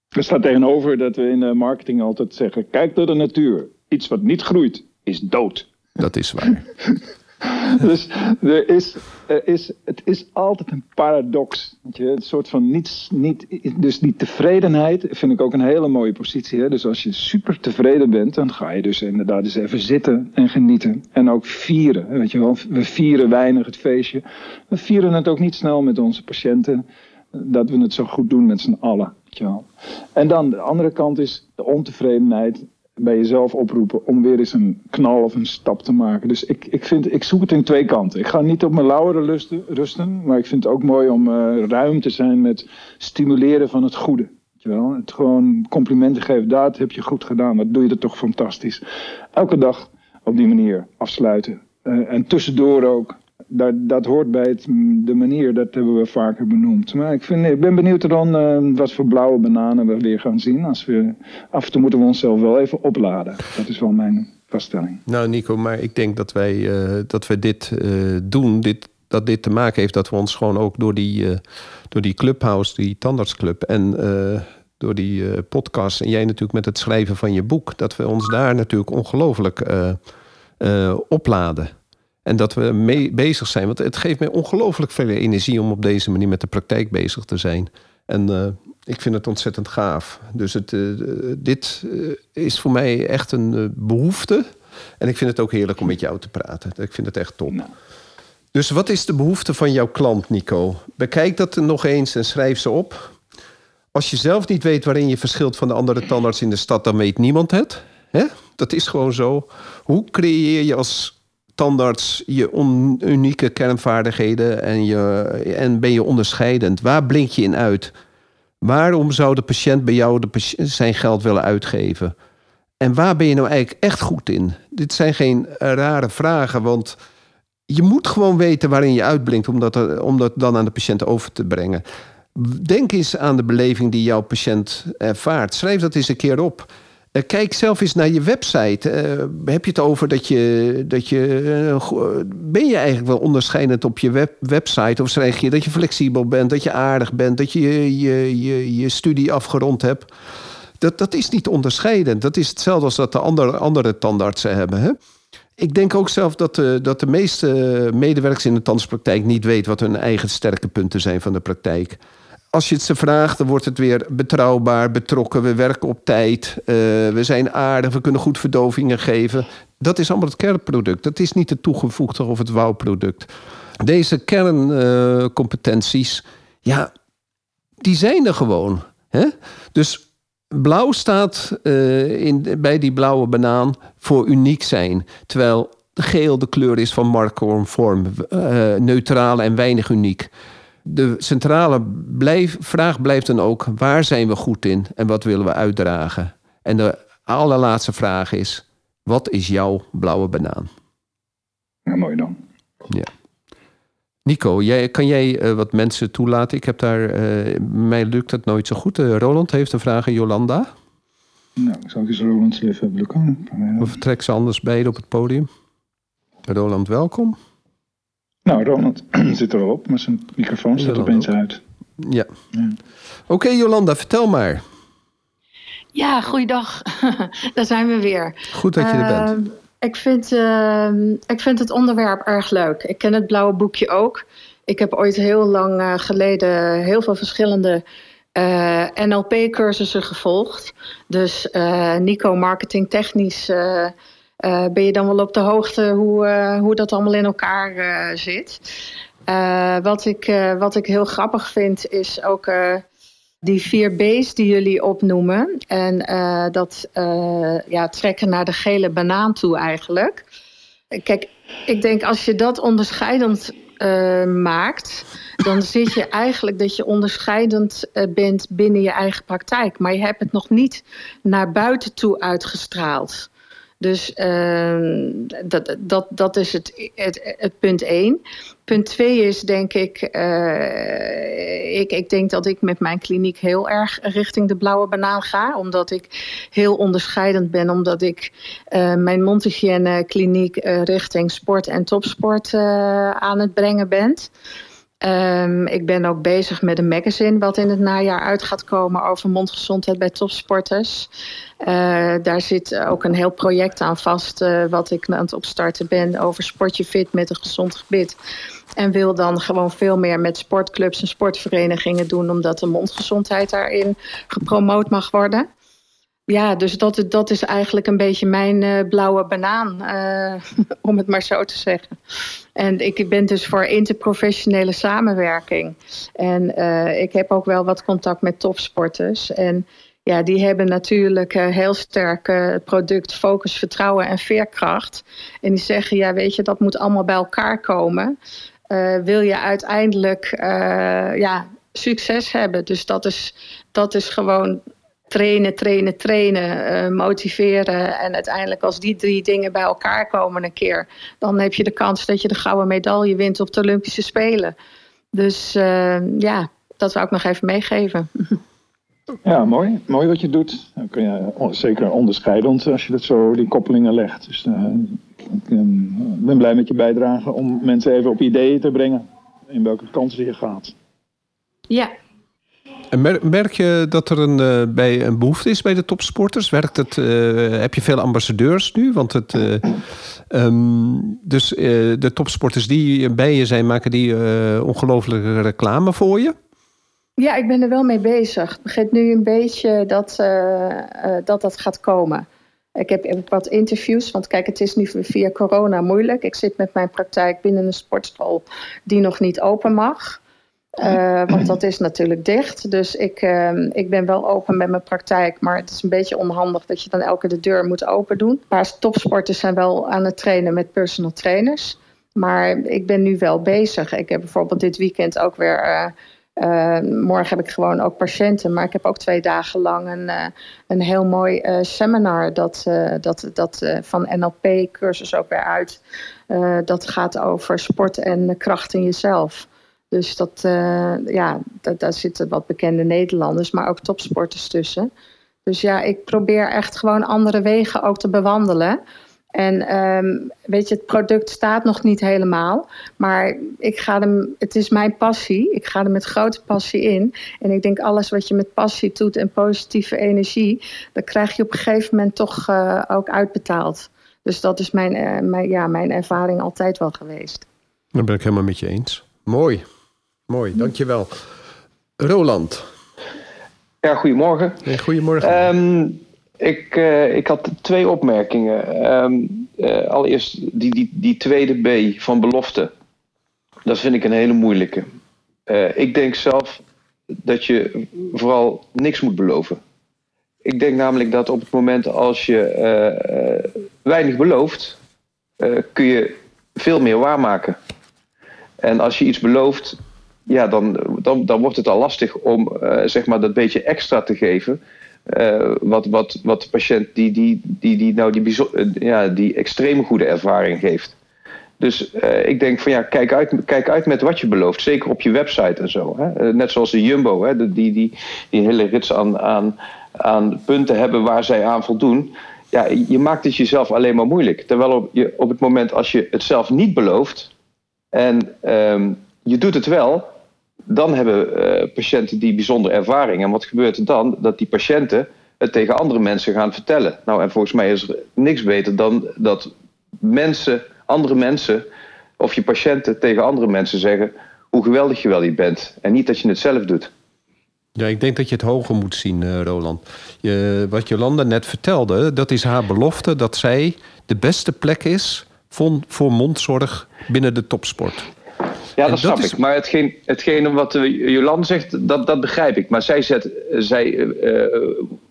Er staat tegenover dat we in de marketing altijd zeggen: kijk naar de natuur. Iets wat niet groeit, is dood. Dat is waar. *laughs* *laughs* dus er is, er is, het is altijd een paradox. Je, een soort van niets, niet, dus die tevredenheid vind ik ook een hele mooie positie. Hè? Dus als je super tevreden bent, dan ga je dus inderdaad eens even zitten en genieten. En ook vieren. Weet je wel? We vieren weinig het feestje. We vieren het ook niet snel met onze patiënten. Dat we het zo goed doen met z'n allen. Weet je wel? En dan de andere kant is de ontevredenheid bij jezelf oproepen om weer eens een knal of een stap te maken. Dus ik, ik, vind, ik zoek het in twee kanten. Ik ga niet op mijn lauweren rusten, maar ik vind het ook mooi om uh, ruim te zijn met stimuleren van het goede. Wel? Het gewoon complimenten geven, dat heb je goed gedaan, dat doe je er toch fantastisch. Elke dag op die manier afsluiten. Uh, en tussendoor ook dat, dat hoort bij het, de manier, dat hebben we vaker benoemd. Maar ik, vind, ik ben benieuwd dan uh, wat voor blauwe bananen we weer gaan zien. Als we, af en toe moeten we onszelf wel even opladen. Dat is wel mijn vaststelling. Nou Nico, maar ik denk dat wij, uh, dat wij dit uh, doen, dit, dat dit te maken heeft dat we ons gewoon ook door die, door die clubhouse, die tandartsclub en door die podcast en jij natuurlijk met het schrijven van je boek, dat we ons daar natuurlijk ongelooflijk opladen. En dat we mee bezig zijn. Want het geeft mij ongelooflijk veel energie om op deze manier met de praktijk bezig te zijn. En uh, ik vind het ontzettend gaaf. Dus het, uh, dit uh, is voor mij echt een behoefte. En ik vind het ook heerlijk om met jou te praten. Ik vind het echt top. Nou. Dus wat is de behoefte van jouw klant, Nico? Bekijk dat nog eens en schrijf ze op. Als je zelf niet weet waarin je verschilt van de andere tandarts in de stad, dan weet niemand het. Hè? Dat is gewoon zo. Hoe creëer je als tandarts je unieke kernvaardigheden en, je, en ben je onderscheidend? Waar blink je in uit? Waarom zou de patiënt bij jou de zijn geld willen uitgeven? En waar ben je nou eigenlijk echt goed in? Dit zijn geen rare vragen, want je moet gewoon weten waarin je uitblinkt om dat, om dat dan aan de patiënt over te brengen. Denk eens aan de beleving die jouw patiënt ervaart. Schrijf dat eens een keer op. Eh, kijk zelf eens naar je website. Uh, heb je het over dat je. Dat je uh, ben je eigenlijk wel onderscheidend op je web, website? Of zeg je dat je flexibel bent, dat je aardig bent, dat je je, je, je studie afgerond hebt? Dat, dat is niet onderscheidend. Dat is hetzelfde als dat de andere, andere tandartsen hebben. Hè? Ik denk ook zelf dat de, dat de meeste medewerkers in de tandartspraktijk niet weten wat hun eigen sterke punten zijn van de praktijk als je het ze vraagt, dan wordt het weer betrouwbaar, betrokken. We werken op tijd. Uh, we zijn aardig. We kunnen goed verdovingen geven. Dat is allemaal het kernproduct. Dat is niet het toegevoegde of het wouwproduct. Deze kerncompetenties, ja, die zijn er gewoon. Hè? Dus blauw staat uh, in, bij die blauwe banaan voor uniek zijn. Terwijl geel de kleur is van markconform, neutraal en weinig uniek de centrale blijf, vraag blijft dan ook: waar zijn we goed in en wat willen we uitdragen? En de allerlaatste vraag is: wat is jouw blauwe banaan? Ja, mooi dan. Ja. Nico, jij, kan jij wat mensen toelaten? Ik heb daar, mij lukt dat nooit zo goed. Roland heeft een vraag aan Jolanda. Nou, ik zal eens Roland even blokken. Of trek ze anders beide op het podium. Roland, welkom. Nou, Roland *clears throat* zit er wel op, maar zijn microfoon staat opeens uit. Ja. ja. Oké, Jolanda, vertel maar. Ja, goeiedag. *laughs* Daar zijn we weer. Goed dat je er bent. Ehm, ik, vind, uh, ik vind het onderwerp erg leuk. Ik ken het blauwe boekje ook. Ik heb ooit heel lang uh, geleden heel veel verschillende uh, eh, NLP-cursussen gevolgd. Dus uh, Nico, marketing technisch, ben je dan wel op de hoogte hoe, hoe dat allemaal in elkaar zit. wat, ik, wat ik heel grappig vind is ook die vier B's die jullie opnoemen. En dat ja, trekken naar de gele banaan toe eigenlijk. Kijk, ik denk als je dat onderscheidend maakt, dan *laughs* zit je eigenlijk dat je onderscheidend bent binnen je eigen praktijk. Maar je hebt het nog niet naar buiten toe uitgestraald. Dus uh, dat, dat, dat is het, het, het, punt één. Punt twee is denk ik, uh, ik, ik denk dat ik met mijn kliniek heel erg richting de blauwe banaan ga. Omdat ik heel onderscheidend ben. Omdat ik uh, mijn mondhygiëne kliniek richting sport en topsport aan het brengen ben. Um, ik ben ook bezig met een magazine wat in het najaar uit gaat komen over mondgezondheid bij topsporters. Uh, daar zit ook een heel project aan vast uh, wat ik aan het opstarten ben over sportje fit met een gezond gebit. En wil dan gewoon veel meer met sportclubs en sportverenigingen doen, omdat de mondgezondheid daarin gepromoot mag worden ja, dus dat, dat is eigenlijk een beetje mijn uh, blauwe banaan, uh, *laughs* om het maar zo te zeggen. En ik ben dus voor interprofessionele samenwerking. En uh, ik heb ook wel wat contact met topsporters. En ja, die hebben natuurlijk heel sterk het product focus, vertrouwen en veerkracht. En die zeggen, ja, weet je, dat moet allemaal bij elkaar komen. wil je uiteindelijk ja, succes hebben? Dus dat is, dat is gewoon trainen, trainen, trainen, uh, motiveren. En uiteindelijk als die drie dingen bij elkaar komen een keer... dan heb je de kans dat je de gouden medaille wint op de Olympische Spelen. Dus uh, ja, dat zou ik nog even meegeven. Ja, mooi. Mooi wat je doet. Dan kun je zeker onderscheidend als je dat zo die koppelingen legt. Dus uh, ik ben blij met je bijdrage om mensen even op ideeën te brengen. In welke kansen je gaat. Ja, en merk je dat er een, uh, bij een behoefte is bij de topsporters? Werkt het, uh, heb je veel ambassadeurs nu? Want het, uh, um, dus de topsporters die bij je zijn, maken die ongelooflijke reclame voor je? Ja, ik ben er wel mee bezig. Het begint nu een beetje dat dat, dat gaat komen. Ik heb, heb wat interviews, want kijk, het is nu via corona moeilijk. Ik zit met mijn praktijk binnen een sportschool die nog niet open mag. Uh, want dat is natuurlijk dicht. Dus ik, uh, ik ben wel open met mijn praktijk. Maar het is een beetje onhandig dat je dan elke de deur moet open doen. Paar topsporters zijn wel aan het trainen met personal trainers. Maar ik ben nu wel bezig. Ik heb bijvoorbeeld dit weekend ook weer. Uh, morgen heb ik gewoon ook patiënten. Maar ik heb ook twee dagen lang een, een heel mooi seminar. Dat, dat, dat van NLP-cursus ook weer uit. dat gaat over sport en kracht in jezelf. Dus dat, uh, ja, dat, daar zitten wat bekende Nederlanders, maar ook topsporters tussen. Dus ja, ik probeer echt gewoon andere wegen ook te bewandelen. En um, weet je, het product staat nog niet helemaal. Maar ik ga hem, het is mijn passie. Ik ga er met grote passie in. En ik denk alles wat je met passie doet en positieve energie, dan krijg je op een gegeven moment toch uh, ook uitbetaald. Dus dat is mijn, uh, mijn, ja, mijn ervaring altijd wel geweest. Dat ben ik helemaal met je eens. Mooi. Mooi, dankjewel. Roland. Ja, goedemorgen. Goedemorgen. Um, ik, uh, ik had twee opmerkingen. Um, uh, allereerst die, die, die tweede B van belofte. Dat vind ik een hele moeilijke. Uh, ik denk zelf dat je vooral niks moet beloven. Ik denk namelijk dat op het moment als je weinig belooft, kun je veel meer waarmaken. En als je iets belooft, ja, dan, dan, dan wordt het al lastig om uh, zeg maar dat beetje extra te geven. Uh, wat, wat, wat de patiënt die, die, die, die, nou die, uh, ja, die extreme goede ervaring geeft. Dus ik denk van ja, kijk uit, kijk uit met wat je belooft. Zeker op je website en zo. Hè? Net zoals de Jumbo, hè? Die, die, die hele rits aan, aan, aan punten hebben waar zij aan voldoen. Ja, je maakt het jezelf alleen maar moeilijk. Terwijl op, je, op het moment als je het zelf niet belooft en um, je doet het wel, dan hebben uh, patiënten die bijzondere ervaring. En wat gebeurt er dan? Dat die patiënten het tegen andere mensen gaan vertellen. Nou, en volgens mij is er niks beter dan dat mensen, andere mensen of je patiënten tegen andere mensen zeggen hoe geweldig je wel niet bent. En niet dat je het zelf doet. Ja, ik denk dat je het hoger moet zien, uh, Roland. Je, wat Jolanda net vertelde, dat is haar belofte dat zij de beste plek is voor, voor mondzorg binnen de topsport. Ja, dat, snap ik. Maar hetgeen, hetgene wat Jolande zegt, dat, dat begrijp ik. Maar zij, zet, zij uh,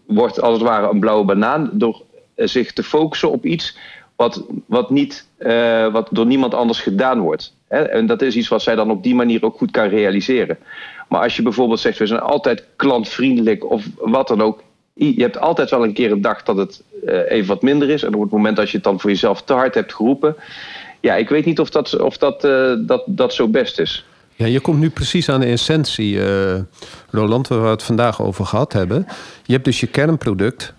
wordt als het ware een blauwe banaan door zich te focussen op iets wat, wat, niet, uh, wat door niemand anders gedaan wordt. Hè? En dat is iets wat zij dan op die manier ook goed kan realiseren. Maar als je bijvoorbeeld zegt, we zijn altijd klantvriendelijk of wat dan ook. Je hebt altijd wel een keer een dag dat het uh, even wat minder is. En op het moment dat je het dan voor jezelf te hard hebt geroepen. Ja, ik weet niet of dat, of dat, uh, dat, dat zo best is. Ja, je komt nu precies aan de essentie, uh, Roland, waar we het vandaag over gehad hebben. Je hebt dus je kernproduct.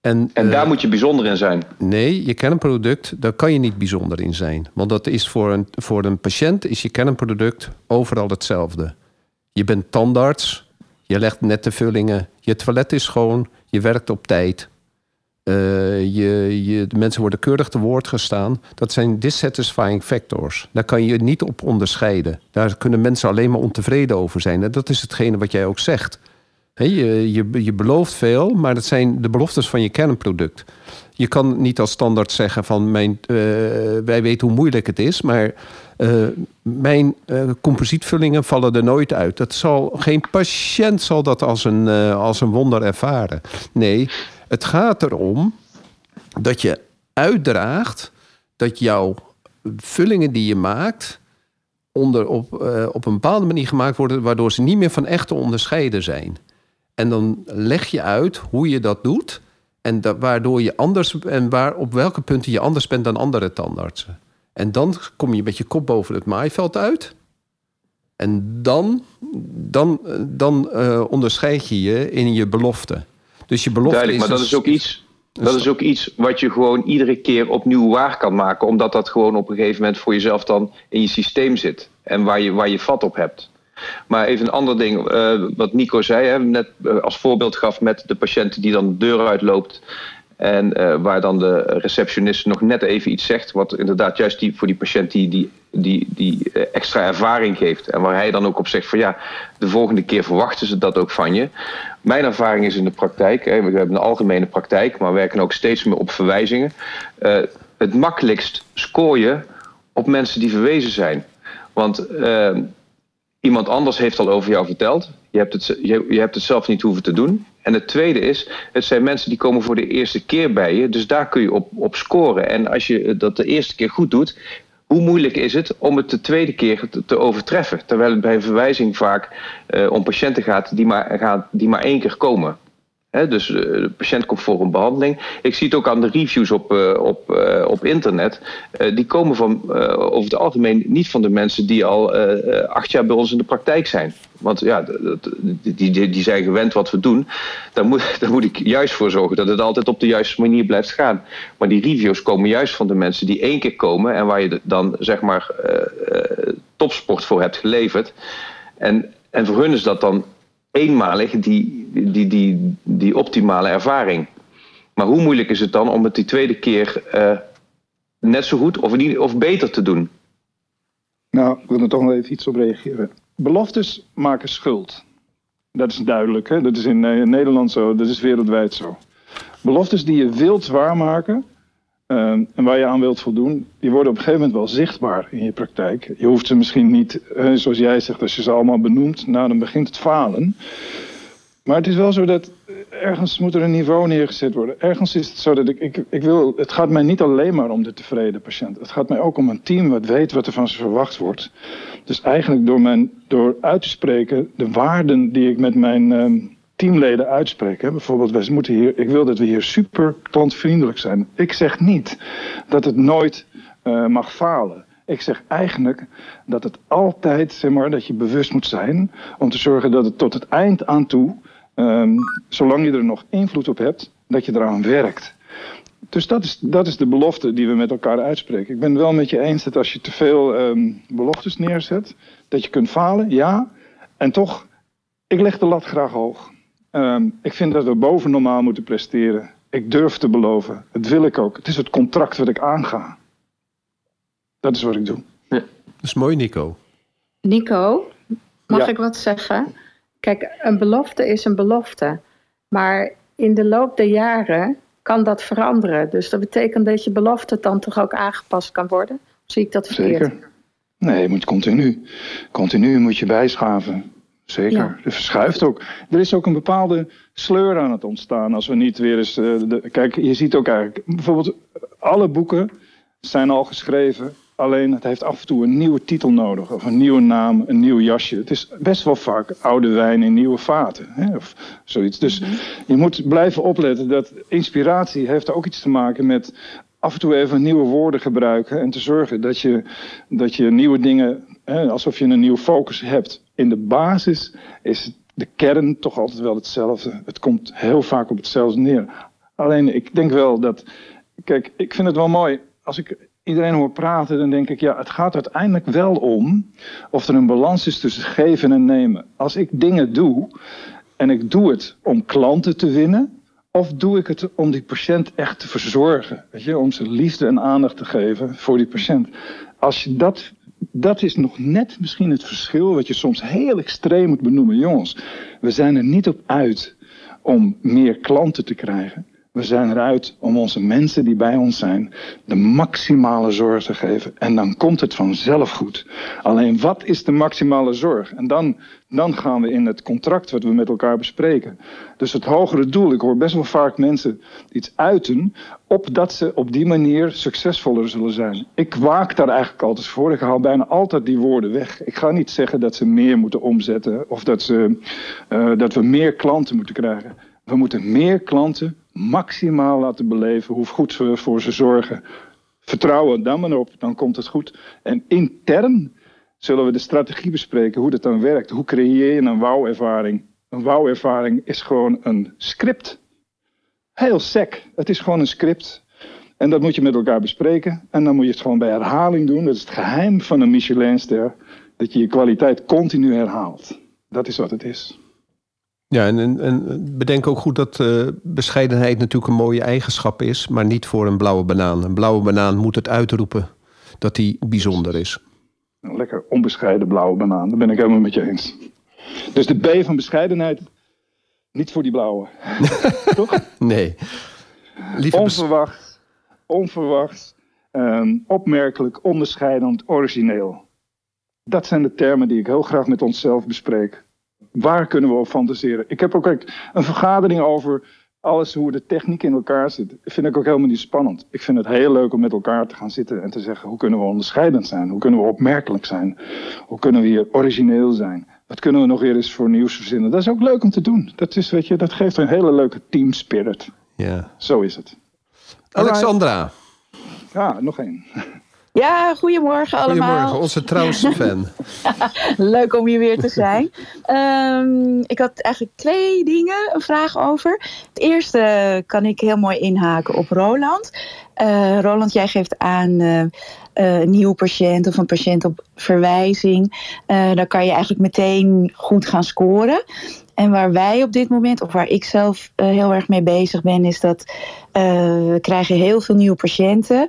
En, en daar uh, moet je bijzonder in zijn. Nee, je kernproduct, daar kan je niet bijzonder in zijn. Want dat is voor een, voor een patiënt is je kernproduct overal hetzelfde. Je bent tandarts, je legt nette vullingen, je toilet is schoon, je werkt op tijd. Uh, je, je, de mensen worden keurig te woord gestaan. Dat zijn dissatisfying factors. Daar kan je niet op onderscheiden. Daar kunnen mensen alleen maar ontevreden over zijn. En dat is hetgene wat jij ook zegt. Je, je, belooft veel, maar dat zijn de beloftes van je kernproduct. Je kan niet als standaard zeggen van mijn, uh, wij weten hoe moeilijk het is, maar uh, mijn uh, composietvullingen vallen er nooit uit. Dat zal, geen patiënt zal dat als een, als een wonder ervaren. Nee, het gaat erom dat je uitdraagt dat jouw vullingen die je maakt onder, op, uh, op een bepaalde manier gemaakt worden, waardoor ze niet meer van echt te onderscheiden zijn. En dan leg je uit hoe je dat doet. En dat, waardoor je anders en waar, op welke punten je anders bent dan andere tandartsen. En dan kom je met je kop boven het maaiveld uit. En dan, dan, dan uh, onderscheid je je in je belofte. Dus je belofte Duidelijk, is maar dat is ook iets. Dat is ook iets wat je gewoon iedere keer opnieuw waar kan maken. Omdat dat gewoon op een gegeven moment voor jezelf dan in je systeem zit. En waar je, waar je vat op hebt. Maar even een ander ding, uh, wat Nico zei, hè, net uh, als voorbeeld gaf met de patiënt die dan de deur uitloopt. En uh, waar dan de receptionist nog net even iets zegt, wat inderdaad juist die, voor die patiënt die, die, die, die extra ervaring geeft. En waar hij dan ook op zegt van ja, de volgende keer verwachten ze dat ook van je. Mijn ervaring is in de praktijk, we hebben een algemene praktijk, maar werken ook steeds meer op verwijzingen. het makkelijkst scoor je op mensen die verwezen zijn. Want iemand anders heeft al over jou verteld. Je hebt, het, je, je, hebt het zelf niet hoeven te doen. En het tweede is, het zijn mensen die komen voor de eerste keer bij je. Dus daar kun je op, op scoren. En als je dat de eerste keer goed doet, hoe moeilijk is het om het de tweede keer te, te overtreffen? Terwijl het bij verwijzing vaak uh, om patiënten gaat die maar, gaat die maar één keer komen. Dus uh, de patiënt komt voor een behandeling. Ik zie het ook aan de reviews op, uh, op, uh, op internet. die komen van, over het algemeen niet van de mensen die al acht jaar bij ons in de praktijk zijn. Want ja, die, die, die zijn gewend wat we doen. Daar moet, *laughs* daar moet ik juist voor zorgen dat het altijd op de juiste manier blijft gaan. Maar die reviews komen juist van de mensen die één keer komen en waar je dan zeg maar topsport voor hebt geleverd. En, en voor hun is dat dan eenmalig die, die, die, die optimale ervaring. Maar hoe moeilijk is het dan om het die tweede keer uh, net zo goed of, niet, of beter te doen? Nou, ik wil er toch nog even iets op reageren. Beloftes maken schuld. Dat is duidelijk. Hè? Dat is in uh, Nederland zo, dat is wereldwijd zo. Beloftes die je wilt waarmaken, uh, en waar je aan wilt voldoen, die worden op een gegeven moment wel zichtbaar in je praktijk. Je hoeft ze misschien niet, zoals jij zegt, als je ze allemaal benoemt, nou dan begint het falen. Maar het is wel zo dat ergens moet er een niveau neergezet worden. Ergens is het zo dat ik, ik, ik wil, het gaat mij niet alleen maar om de tevreden patiënt. Het gaat mij ook om een team wat weet wat er van ze verwacht wordt. Dus eigenlijk door, mijn, door uit te spreken de waarden die ik met mijn um, teamleden uitspreken. Bijvoorbeeld, wij moeten hier, ik wil dat we hier super klantvriendelijk zijn. Ik zeg niet dat het nooit eh, mag falen. Ik zeg eigenlijk dat het altijd, zeg maar, dat je bewust moet zijn om te zorgen dat het tot het eind aan toe, ehm, zolang je er nog invloed op hebt, dat je eraan werkt. Dus dat is, dat is de belofte die we met elkaar uitspreken. Ik ben wel met je eens dat als je te veel ehm, beloftes neerzet, dat je kunt falen, ja. En toch, ik leg de lat graag hoog. Ehm, ik vind dat we boven normaal moeten presteren. Ik durf te beloven. Dat wil ik ook. Het is het contract wat ik aanga. Dat is wat ik doe. Ja. Dat is mooi, Nico. Nico, mag ik wat zeggen? Kijk, een belofte is een belofte. Maar in de loop der jaren kan dat veranderen. Dus dat betekent dat je belofte dan toch ook aangepast kan worden? zie ik dat verkeerd? Zeker. Nee, je moet continu. Continu moet je bijschaven. Zeker. Ja. Het verschuift ook. Er is ook een bepaalde sleur aan het ontstaan. Als we niet weer eens. Uh, de, kijk, je ziet ook eigenlijk. Bijvoorbeeld, alle boeken zijn al geschreven. Alleen het heeft af en toe een nieuwe titel nodig. Of een nieuwe naam, een nieuw jasje. Het is best wel vaak oude wijn in nieuwe vaten. Hè, of zoiets. Dus mhm. je moet blijven opletten dat inspiratie heeft ook iets te maken met af en toe even nieuwe woorden gebruiken. En te zorgen dat je, dat je nieuwe dingen, hè, alsof je een nieuwe focus hebt. In de basis is de kern toch altijd wel hetzelfde. Het komt heel vaak op hetzelfde neer. Alleen ik denk wel dat. Kijk, ik vind het wel mooi. Als ik iedereen hoor praten, dan denk ik, ja, het gaat uiteindelijk wel om of er een balans is tussen geven en nemen. Als ik dingen doe en ik doe het om klanten te winnen, of doe ik het om die patiënt echt te verzorgen? Weet je, om ze liefde en aandacht te geven voor die patiënt. Als je dat, dat is nog net misschien het verschil wat je soms heel extreem moet benoemen. Jongens, we zijn er niet op uit om meer klanten te krijgen. We zijn eruit om onze mensen die bij ons zijn de maximale zorg te geven. En dan komt het vanzelf goed. Alleen wat is de maximale zorg? En dan, dan gaan we in het contract wat we met elkaar bespreken. Dus het hogere doel. Ik hoor best wel vaak mensen iets uiten. Opdat ze op die manier succesvoller zullen zijn. Ik waak daar eigenlijk altijd voor. Ik haal bijna altijd die woorden weg. Ik ga niet zeggen dat ze meer moeten omzetten. Of dat, ze, uh, dat we meer klanten moeten krijgen. We moeten meer klanten maximaal laten beleven hoe goed we voor ze zorgen. Vertrouwen dan maar op, dan komt het goed. En intern zullen we de strategie bespreken, hoe dat dan werkt. Hoe creëer je een wauw-ervaring? Een wauw-ervaring is gewoon een script. Heel sec. Het is gewoon een script. En dat moet je met elkaar bespreken. En dan moet je het gewoon bij herhaling doen. Dat is het geheim van een Michelinster. Dat je je kwaliteit continu herhaalt. Dat is wat het is. Ja, en, en, bedenk ook goed dat uh, bescheidenheid natuurlijk een mooie eigenschap is, maar niet voor een blauwe banaan. Een blauwe banaan moet het uitroepen dat die bijzonder is. Een lekker onbescheiden blauwe banaan, daar ben ik helemaal met je eens. Dus de B van bescheidenheid, niet voor die blauwe. *laughs* Toch? Nee. Onverwacht, onverwacht, um, opmerkelijk, onderscheidend, origineel. Dat zijn de termen die ik heel graag met onszelf bespreek waar kunnen we op fantaseren? Ik heb ook een vergadering over alles hoe de techniek in elkaar zit. Dat vind ik ook helemaal niet spannend. Ik vind het heel leuk om met elkaar te gaan zitten en te zeggen: hoe kunnen we onderscheidend zijn? Hoe kunnen we opmerkelijk zijn? Hoe kunnen we hier origineel zijn? Wat kunnen we nog weer eens voor nieuws verzinnen? Dat is ook leuk om te doen. Dat, is, weet je, dat geeft een hele leuke team spirit. Ja. Zo is het. Alexandra. Ja, nog één. Ja, goedemorgen allemaal. Goedemorgen, onze trouwste fan. *laughs* Leuk om hier weer te zijn. Um, ik had eigenlijk twee dingen, een vraag over. Het eerste kan ik heel mooi inhaken op Roland. Uh, Roland, jij geeft aan uh, uh, een nieuwe patiënt of een patiënt op verwijzing. dan kan je eigenlijk meteen goed gaan scoren. En waar wij op dit moment, of waar ik zelf heel erg mee bezig ben, is dat we krijgen heel veel nieuwe patiënten.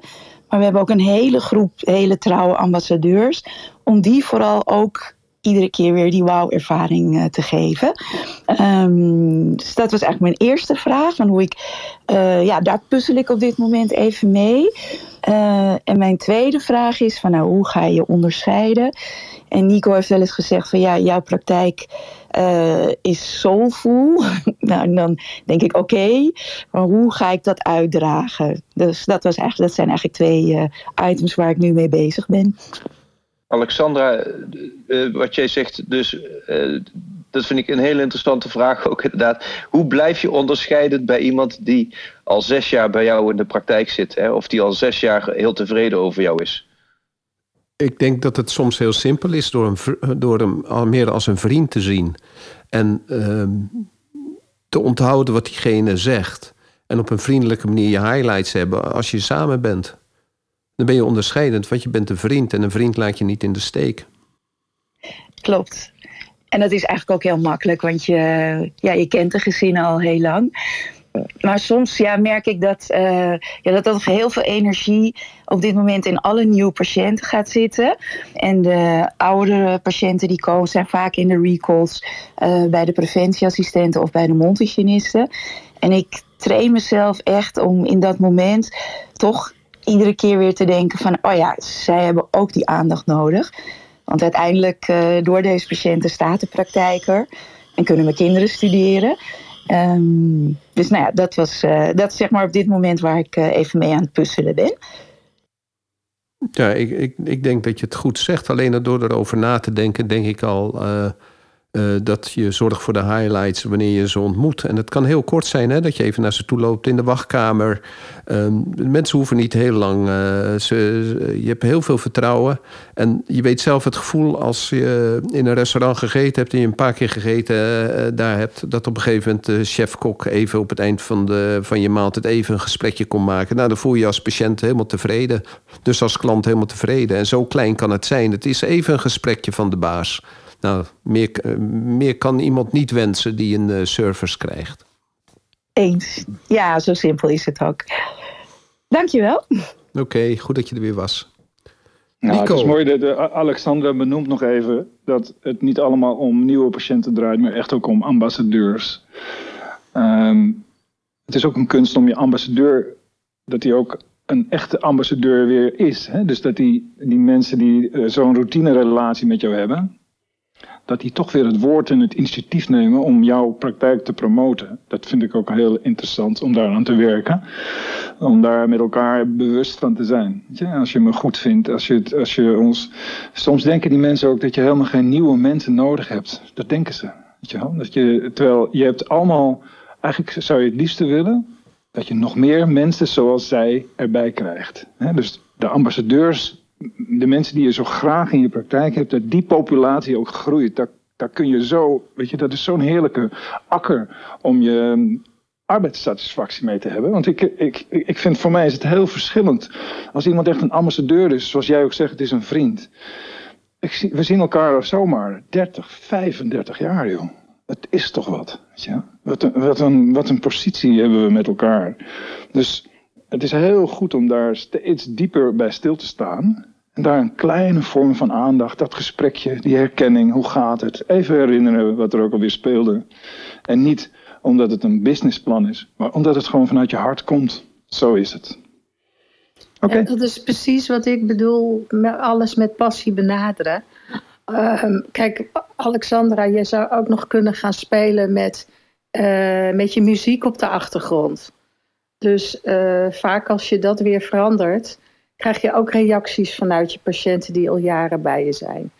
Maar we hebben ook een hele groep hele trouwe ambassadeurs. Om die vooral ook iedere keer weer die wauw-ervaring uh, te geven. Um, dus dat was eigenlijk mijn eerste vraag. Van hoe ik, uh, ja, daar puzzel ik op dit moment even mee. Uh, en mijn tweede vraag is van nou, hoe ga je onderscheiden? En Nico heeft wel eens gezegd van ja, jouw praktijk uh, is soulful. *laughs* nou, dan denk ik oké, maar hoe ga ik dat uitdragen? Dus dat, was eigenlijk, dat zijn eigenlijk twee uh, items waar ik nu mee bezig ben. Alexandra, uh, wat jij zegt, dus dat vind ik een hele interessante vraag ook *laughs* inderdaad. Hoe blijf je onderscheidend bij iemand die al zes jaar bij jou in de praktijk zit? Hè? Of die al zes jaar heel tevreden over jou is? Ik denk dat het soms heel simpel is door hem, door hem meer als een vriend te zien. En ehm, te onthouden wat diegene zegt. En op een vriendelijke manier je highlights hebben als je samen bent. Dan ben je onderscheidend, want je bent een vriend en een vriend laat je niet in de steek. Klopt. En dat is eigenlijk ook heel makkelijk, want je, ja, je kent de gezinnen al heel lang. Maar soms ja, merk ik dat, uh, ja, dat er heel veel energie op dit moment in alle nieuwe patiënten gaat zitten. En de oudere patiënten die komen zijn vaak in de recalls uh, bij de preventieassistenten of bij de mondhygiënisten. En ik train mezelf echt om in dat moment toch iedere keer weer te denken van, oh ja, zij hebben ook die aandacht nodig. Want uiteindelijk, uh, door deze patiënten staat de praktijk er en kunnen mijn kinderen studeren. Um, dus nou ja, dat was uh, dat is zeg maar op dit moment waar ik uh, even mee aan het puzzelen ben. Ja, ik, ik, ik denk dat je het goed zegt. Alleen door erover na te denken, denk ik al. Uh, dat je zorgt voor de highlights wanneer je ze ontmoet. En het kan heel kort zijn, hè, dat je even naar ze toe loopt in de wachtkamer. Uh, mensen hoeven niet heel lang. Ze, je hebt heel veel vertrouwen. En je weet zelf het gevoel als je in een restaurant gegeten hebt en je een paar keer gegeten uh, daar hebt, dat op een gegeven moment de chef-kok even op het eind van, de, van je maaltijd even een gesprekje kon maken. Nou, dan voel je je als patiënt helemaal tevreden. Dus als klant helemaal tevreden. En zo klein kan het zijn. Het is even een gesprekje van de baas. Nou, meer, meer kan iemand niet wensen die een uh, service krijgt. Eens. Ja, zo simpel is het ook. Dankjewel. Oké, okay, goed dat je er weer was. Nou, Nico. het is mooi dat de Alexandra benoemt nog even dat het niet allemaal om nieuwe patiënten draait, maar echt ook om ambassadeurs. Um, het is ook een kunst om je ambassadeur, dat hij ook een echte ambassadeur weer is. Hè? Dus dat die, die mensen die uh, zo'n routinerelatie met jou hebben, dat die toch weer het woord en het initiatief nemen om jouw praktijk te promoten. Dat vind ik ook heel interessant om daaraan te werken. Om daar met elkaar bewust van te zijn. Als je me goed vindt, als je, als je ons. Soms denken die mensen ook dat je helemaal geen nieuwe mensen nodig hebt. Dat denken ze. Je? Dat je, terwijl je hebt allemaal. Eigenlijk zou je het liefste willen dat je nog meer mensen zoals zij erbij krijgt. Dus de ambassadeurs de mensen die je zo graag in je praktijk hebt, dat die populatie ook groeit. Daar, daar kun je zo, weet je, dat is zo'n heerlijke akker om je um, arbeidssatisfactie mee te hebben. Want ik, ik, ik vind voor mij is het heel verschillend. Als iemand echt een ambassadeur is, zoals jij ook zegt, het is een vriend. Ik zie, we zien elkaar zomaar 30, 35 jaar, joh. Het is toch wat. Je? Wat, een, wat, een, wat een positie hebben we met elkaar. Dus het is heel goed om daar steeds dieper bij stil te staan. En daar een kleine vorm van aandacht, dat gesprekje, die herkenning, hoe gaat het? Even herinneren wat er ook alweer speelde. En niet omdat het een businessplan is, maar omdat het gewoon vanuit je hart komt. Zo is het. Oké. Dat is precies wat ik bedoel, met alles met passie benaderen. Uh, kijk, Alexandra, je zou ook nog kunnen gaan spelen met, uh, met je muziek op de achtergrond. Dus uh, vaak als je dat weer verandert, krijg je ook reacties vanuit je patiënten die al jaren bij je zijn.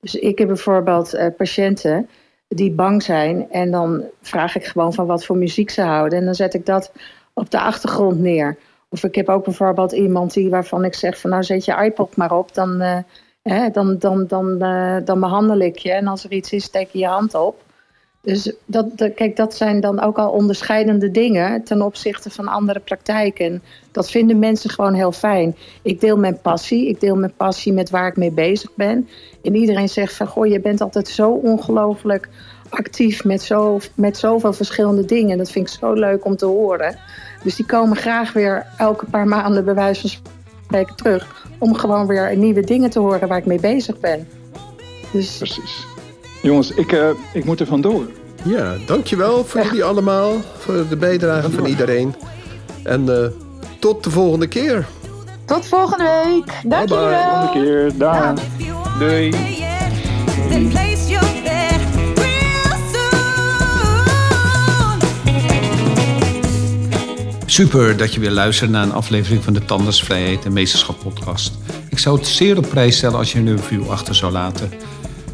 Dus ik heb bijvoorbeeld uh, patiënten die bang zijn en dan vraag ik gewoon van wat voor muziek ze houden en dan zet ik dat op de achtergrond neer. Of ik heb ook bijvoorbeeld iemand die waarvan ik zeg van nou zet je iPod maar op, dan, uh, hè, dan, dan, dan, dan behandel ik je en als er iets is steek je je hand op. Dus dat, kijk, dat zijn dan ook al onderscheidende dingen ten opzichte van andere praktijken. Dat vinden mensen gewoon heel fijn. Ik deel mijn passie. Ik deel mijn passie met waar ik mee bezig ben. En iedereen zegt van, goh, je bent altijd zo ongelooflijk actief met, zo, met zoveel verschillende dingen. Dat vind ik zo leuk om te horen. Dus die komen graag weer elke paar maanden bij wijze van spreken terug. Om gewoon weer nieuwe dingen te horen waar ik mee bezig ben. Dus... Precies. Jongens, ik, uh, ik moet er vandoor. Ja, dankjewel voor jullie allemaal. Voor de bijdrage van iedereen. En uh, tot de volgende keer. Tot volgende week. Dank bye, bye. Volgende keer. Dag. Doei. Super dat je weer luistert naar een aflevering van de Tandersvrijheid en Meesterschap podcast. Ik zou het zeer op prijs stellen als je een review achter zou laten.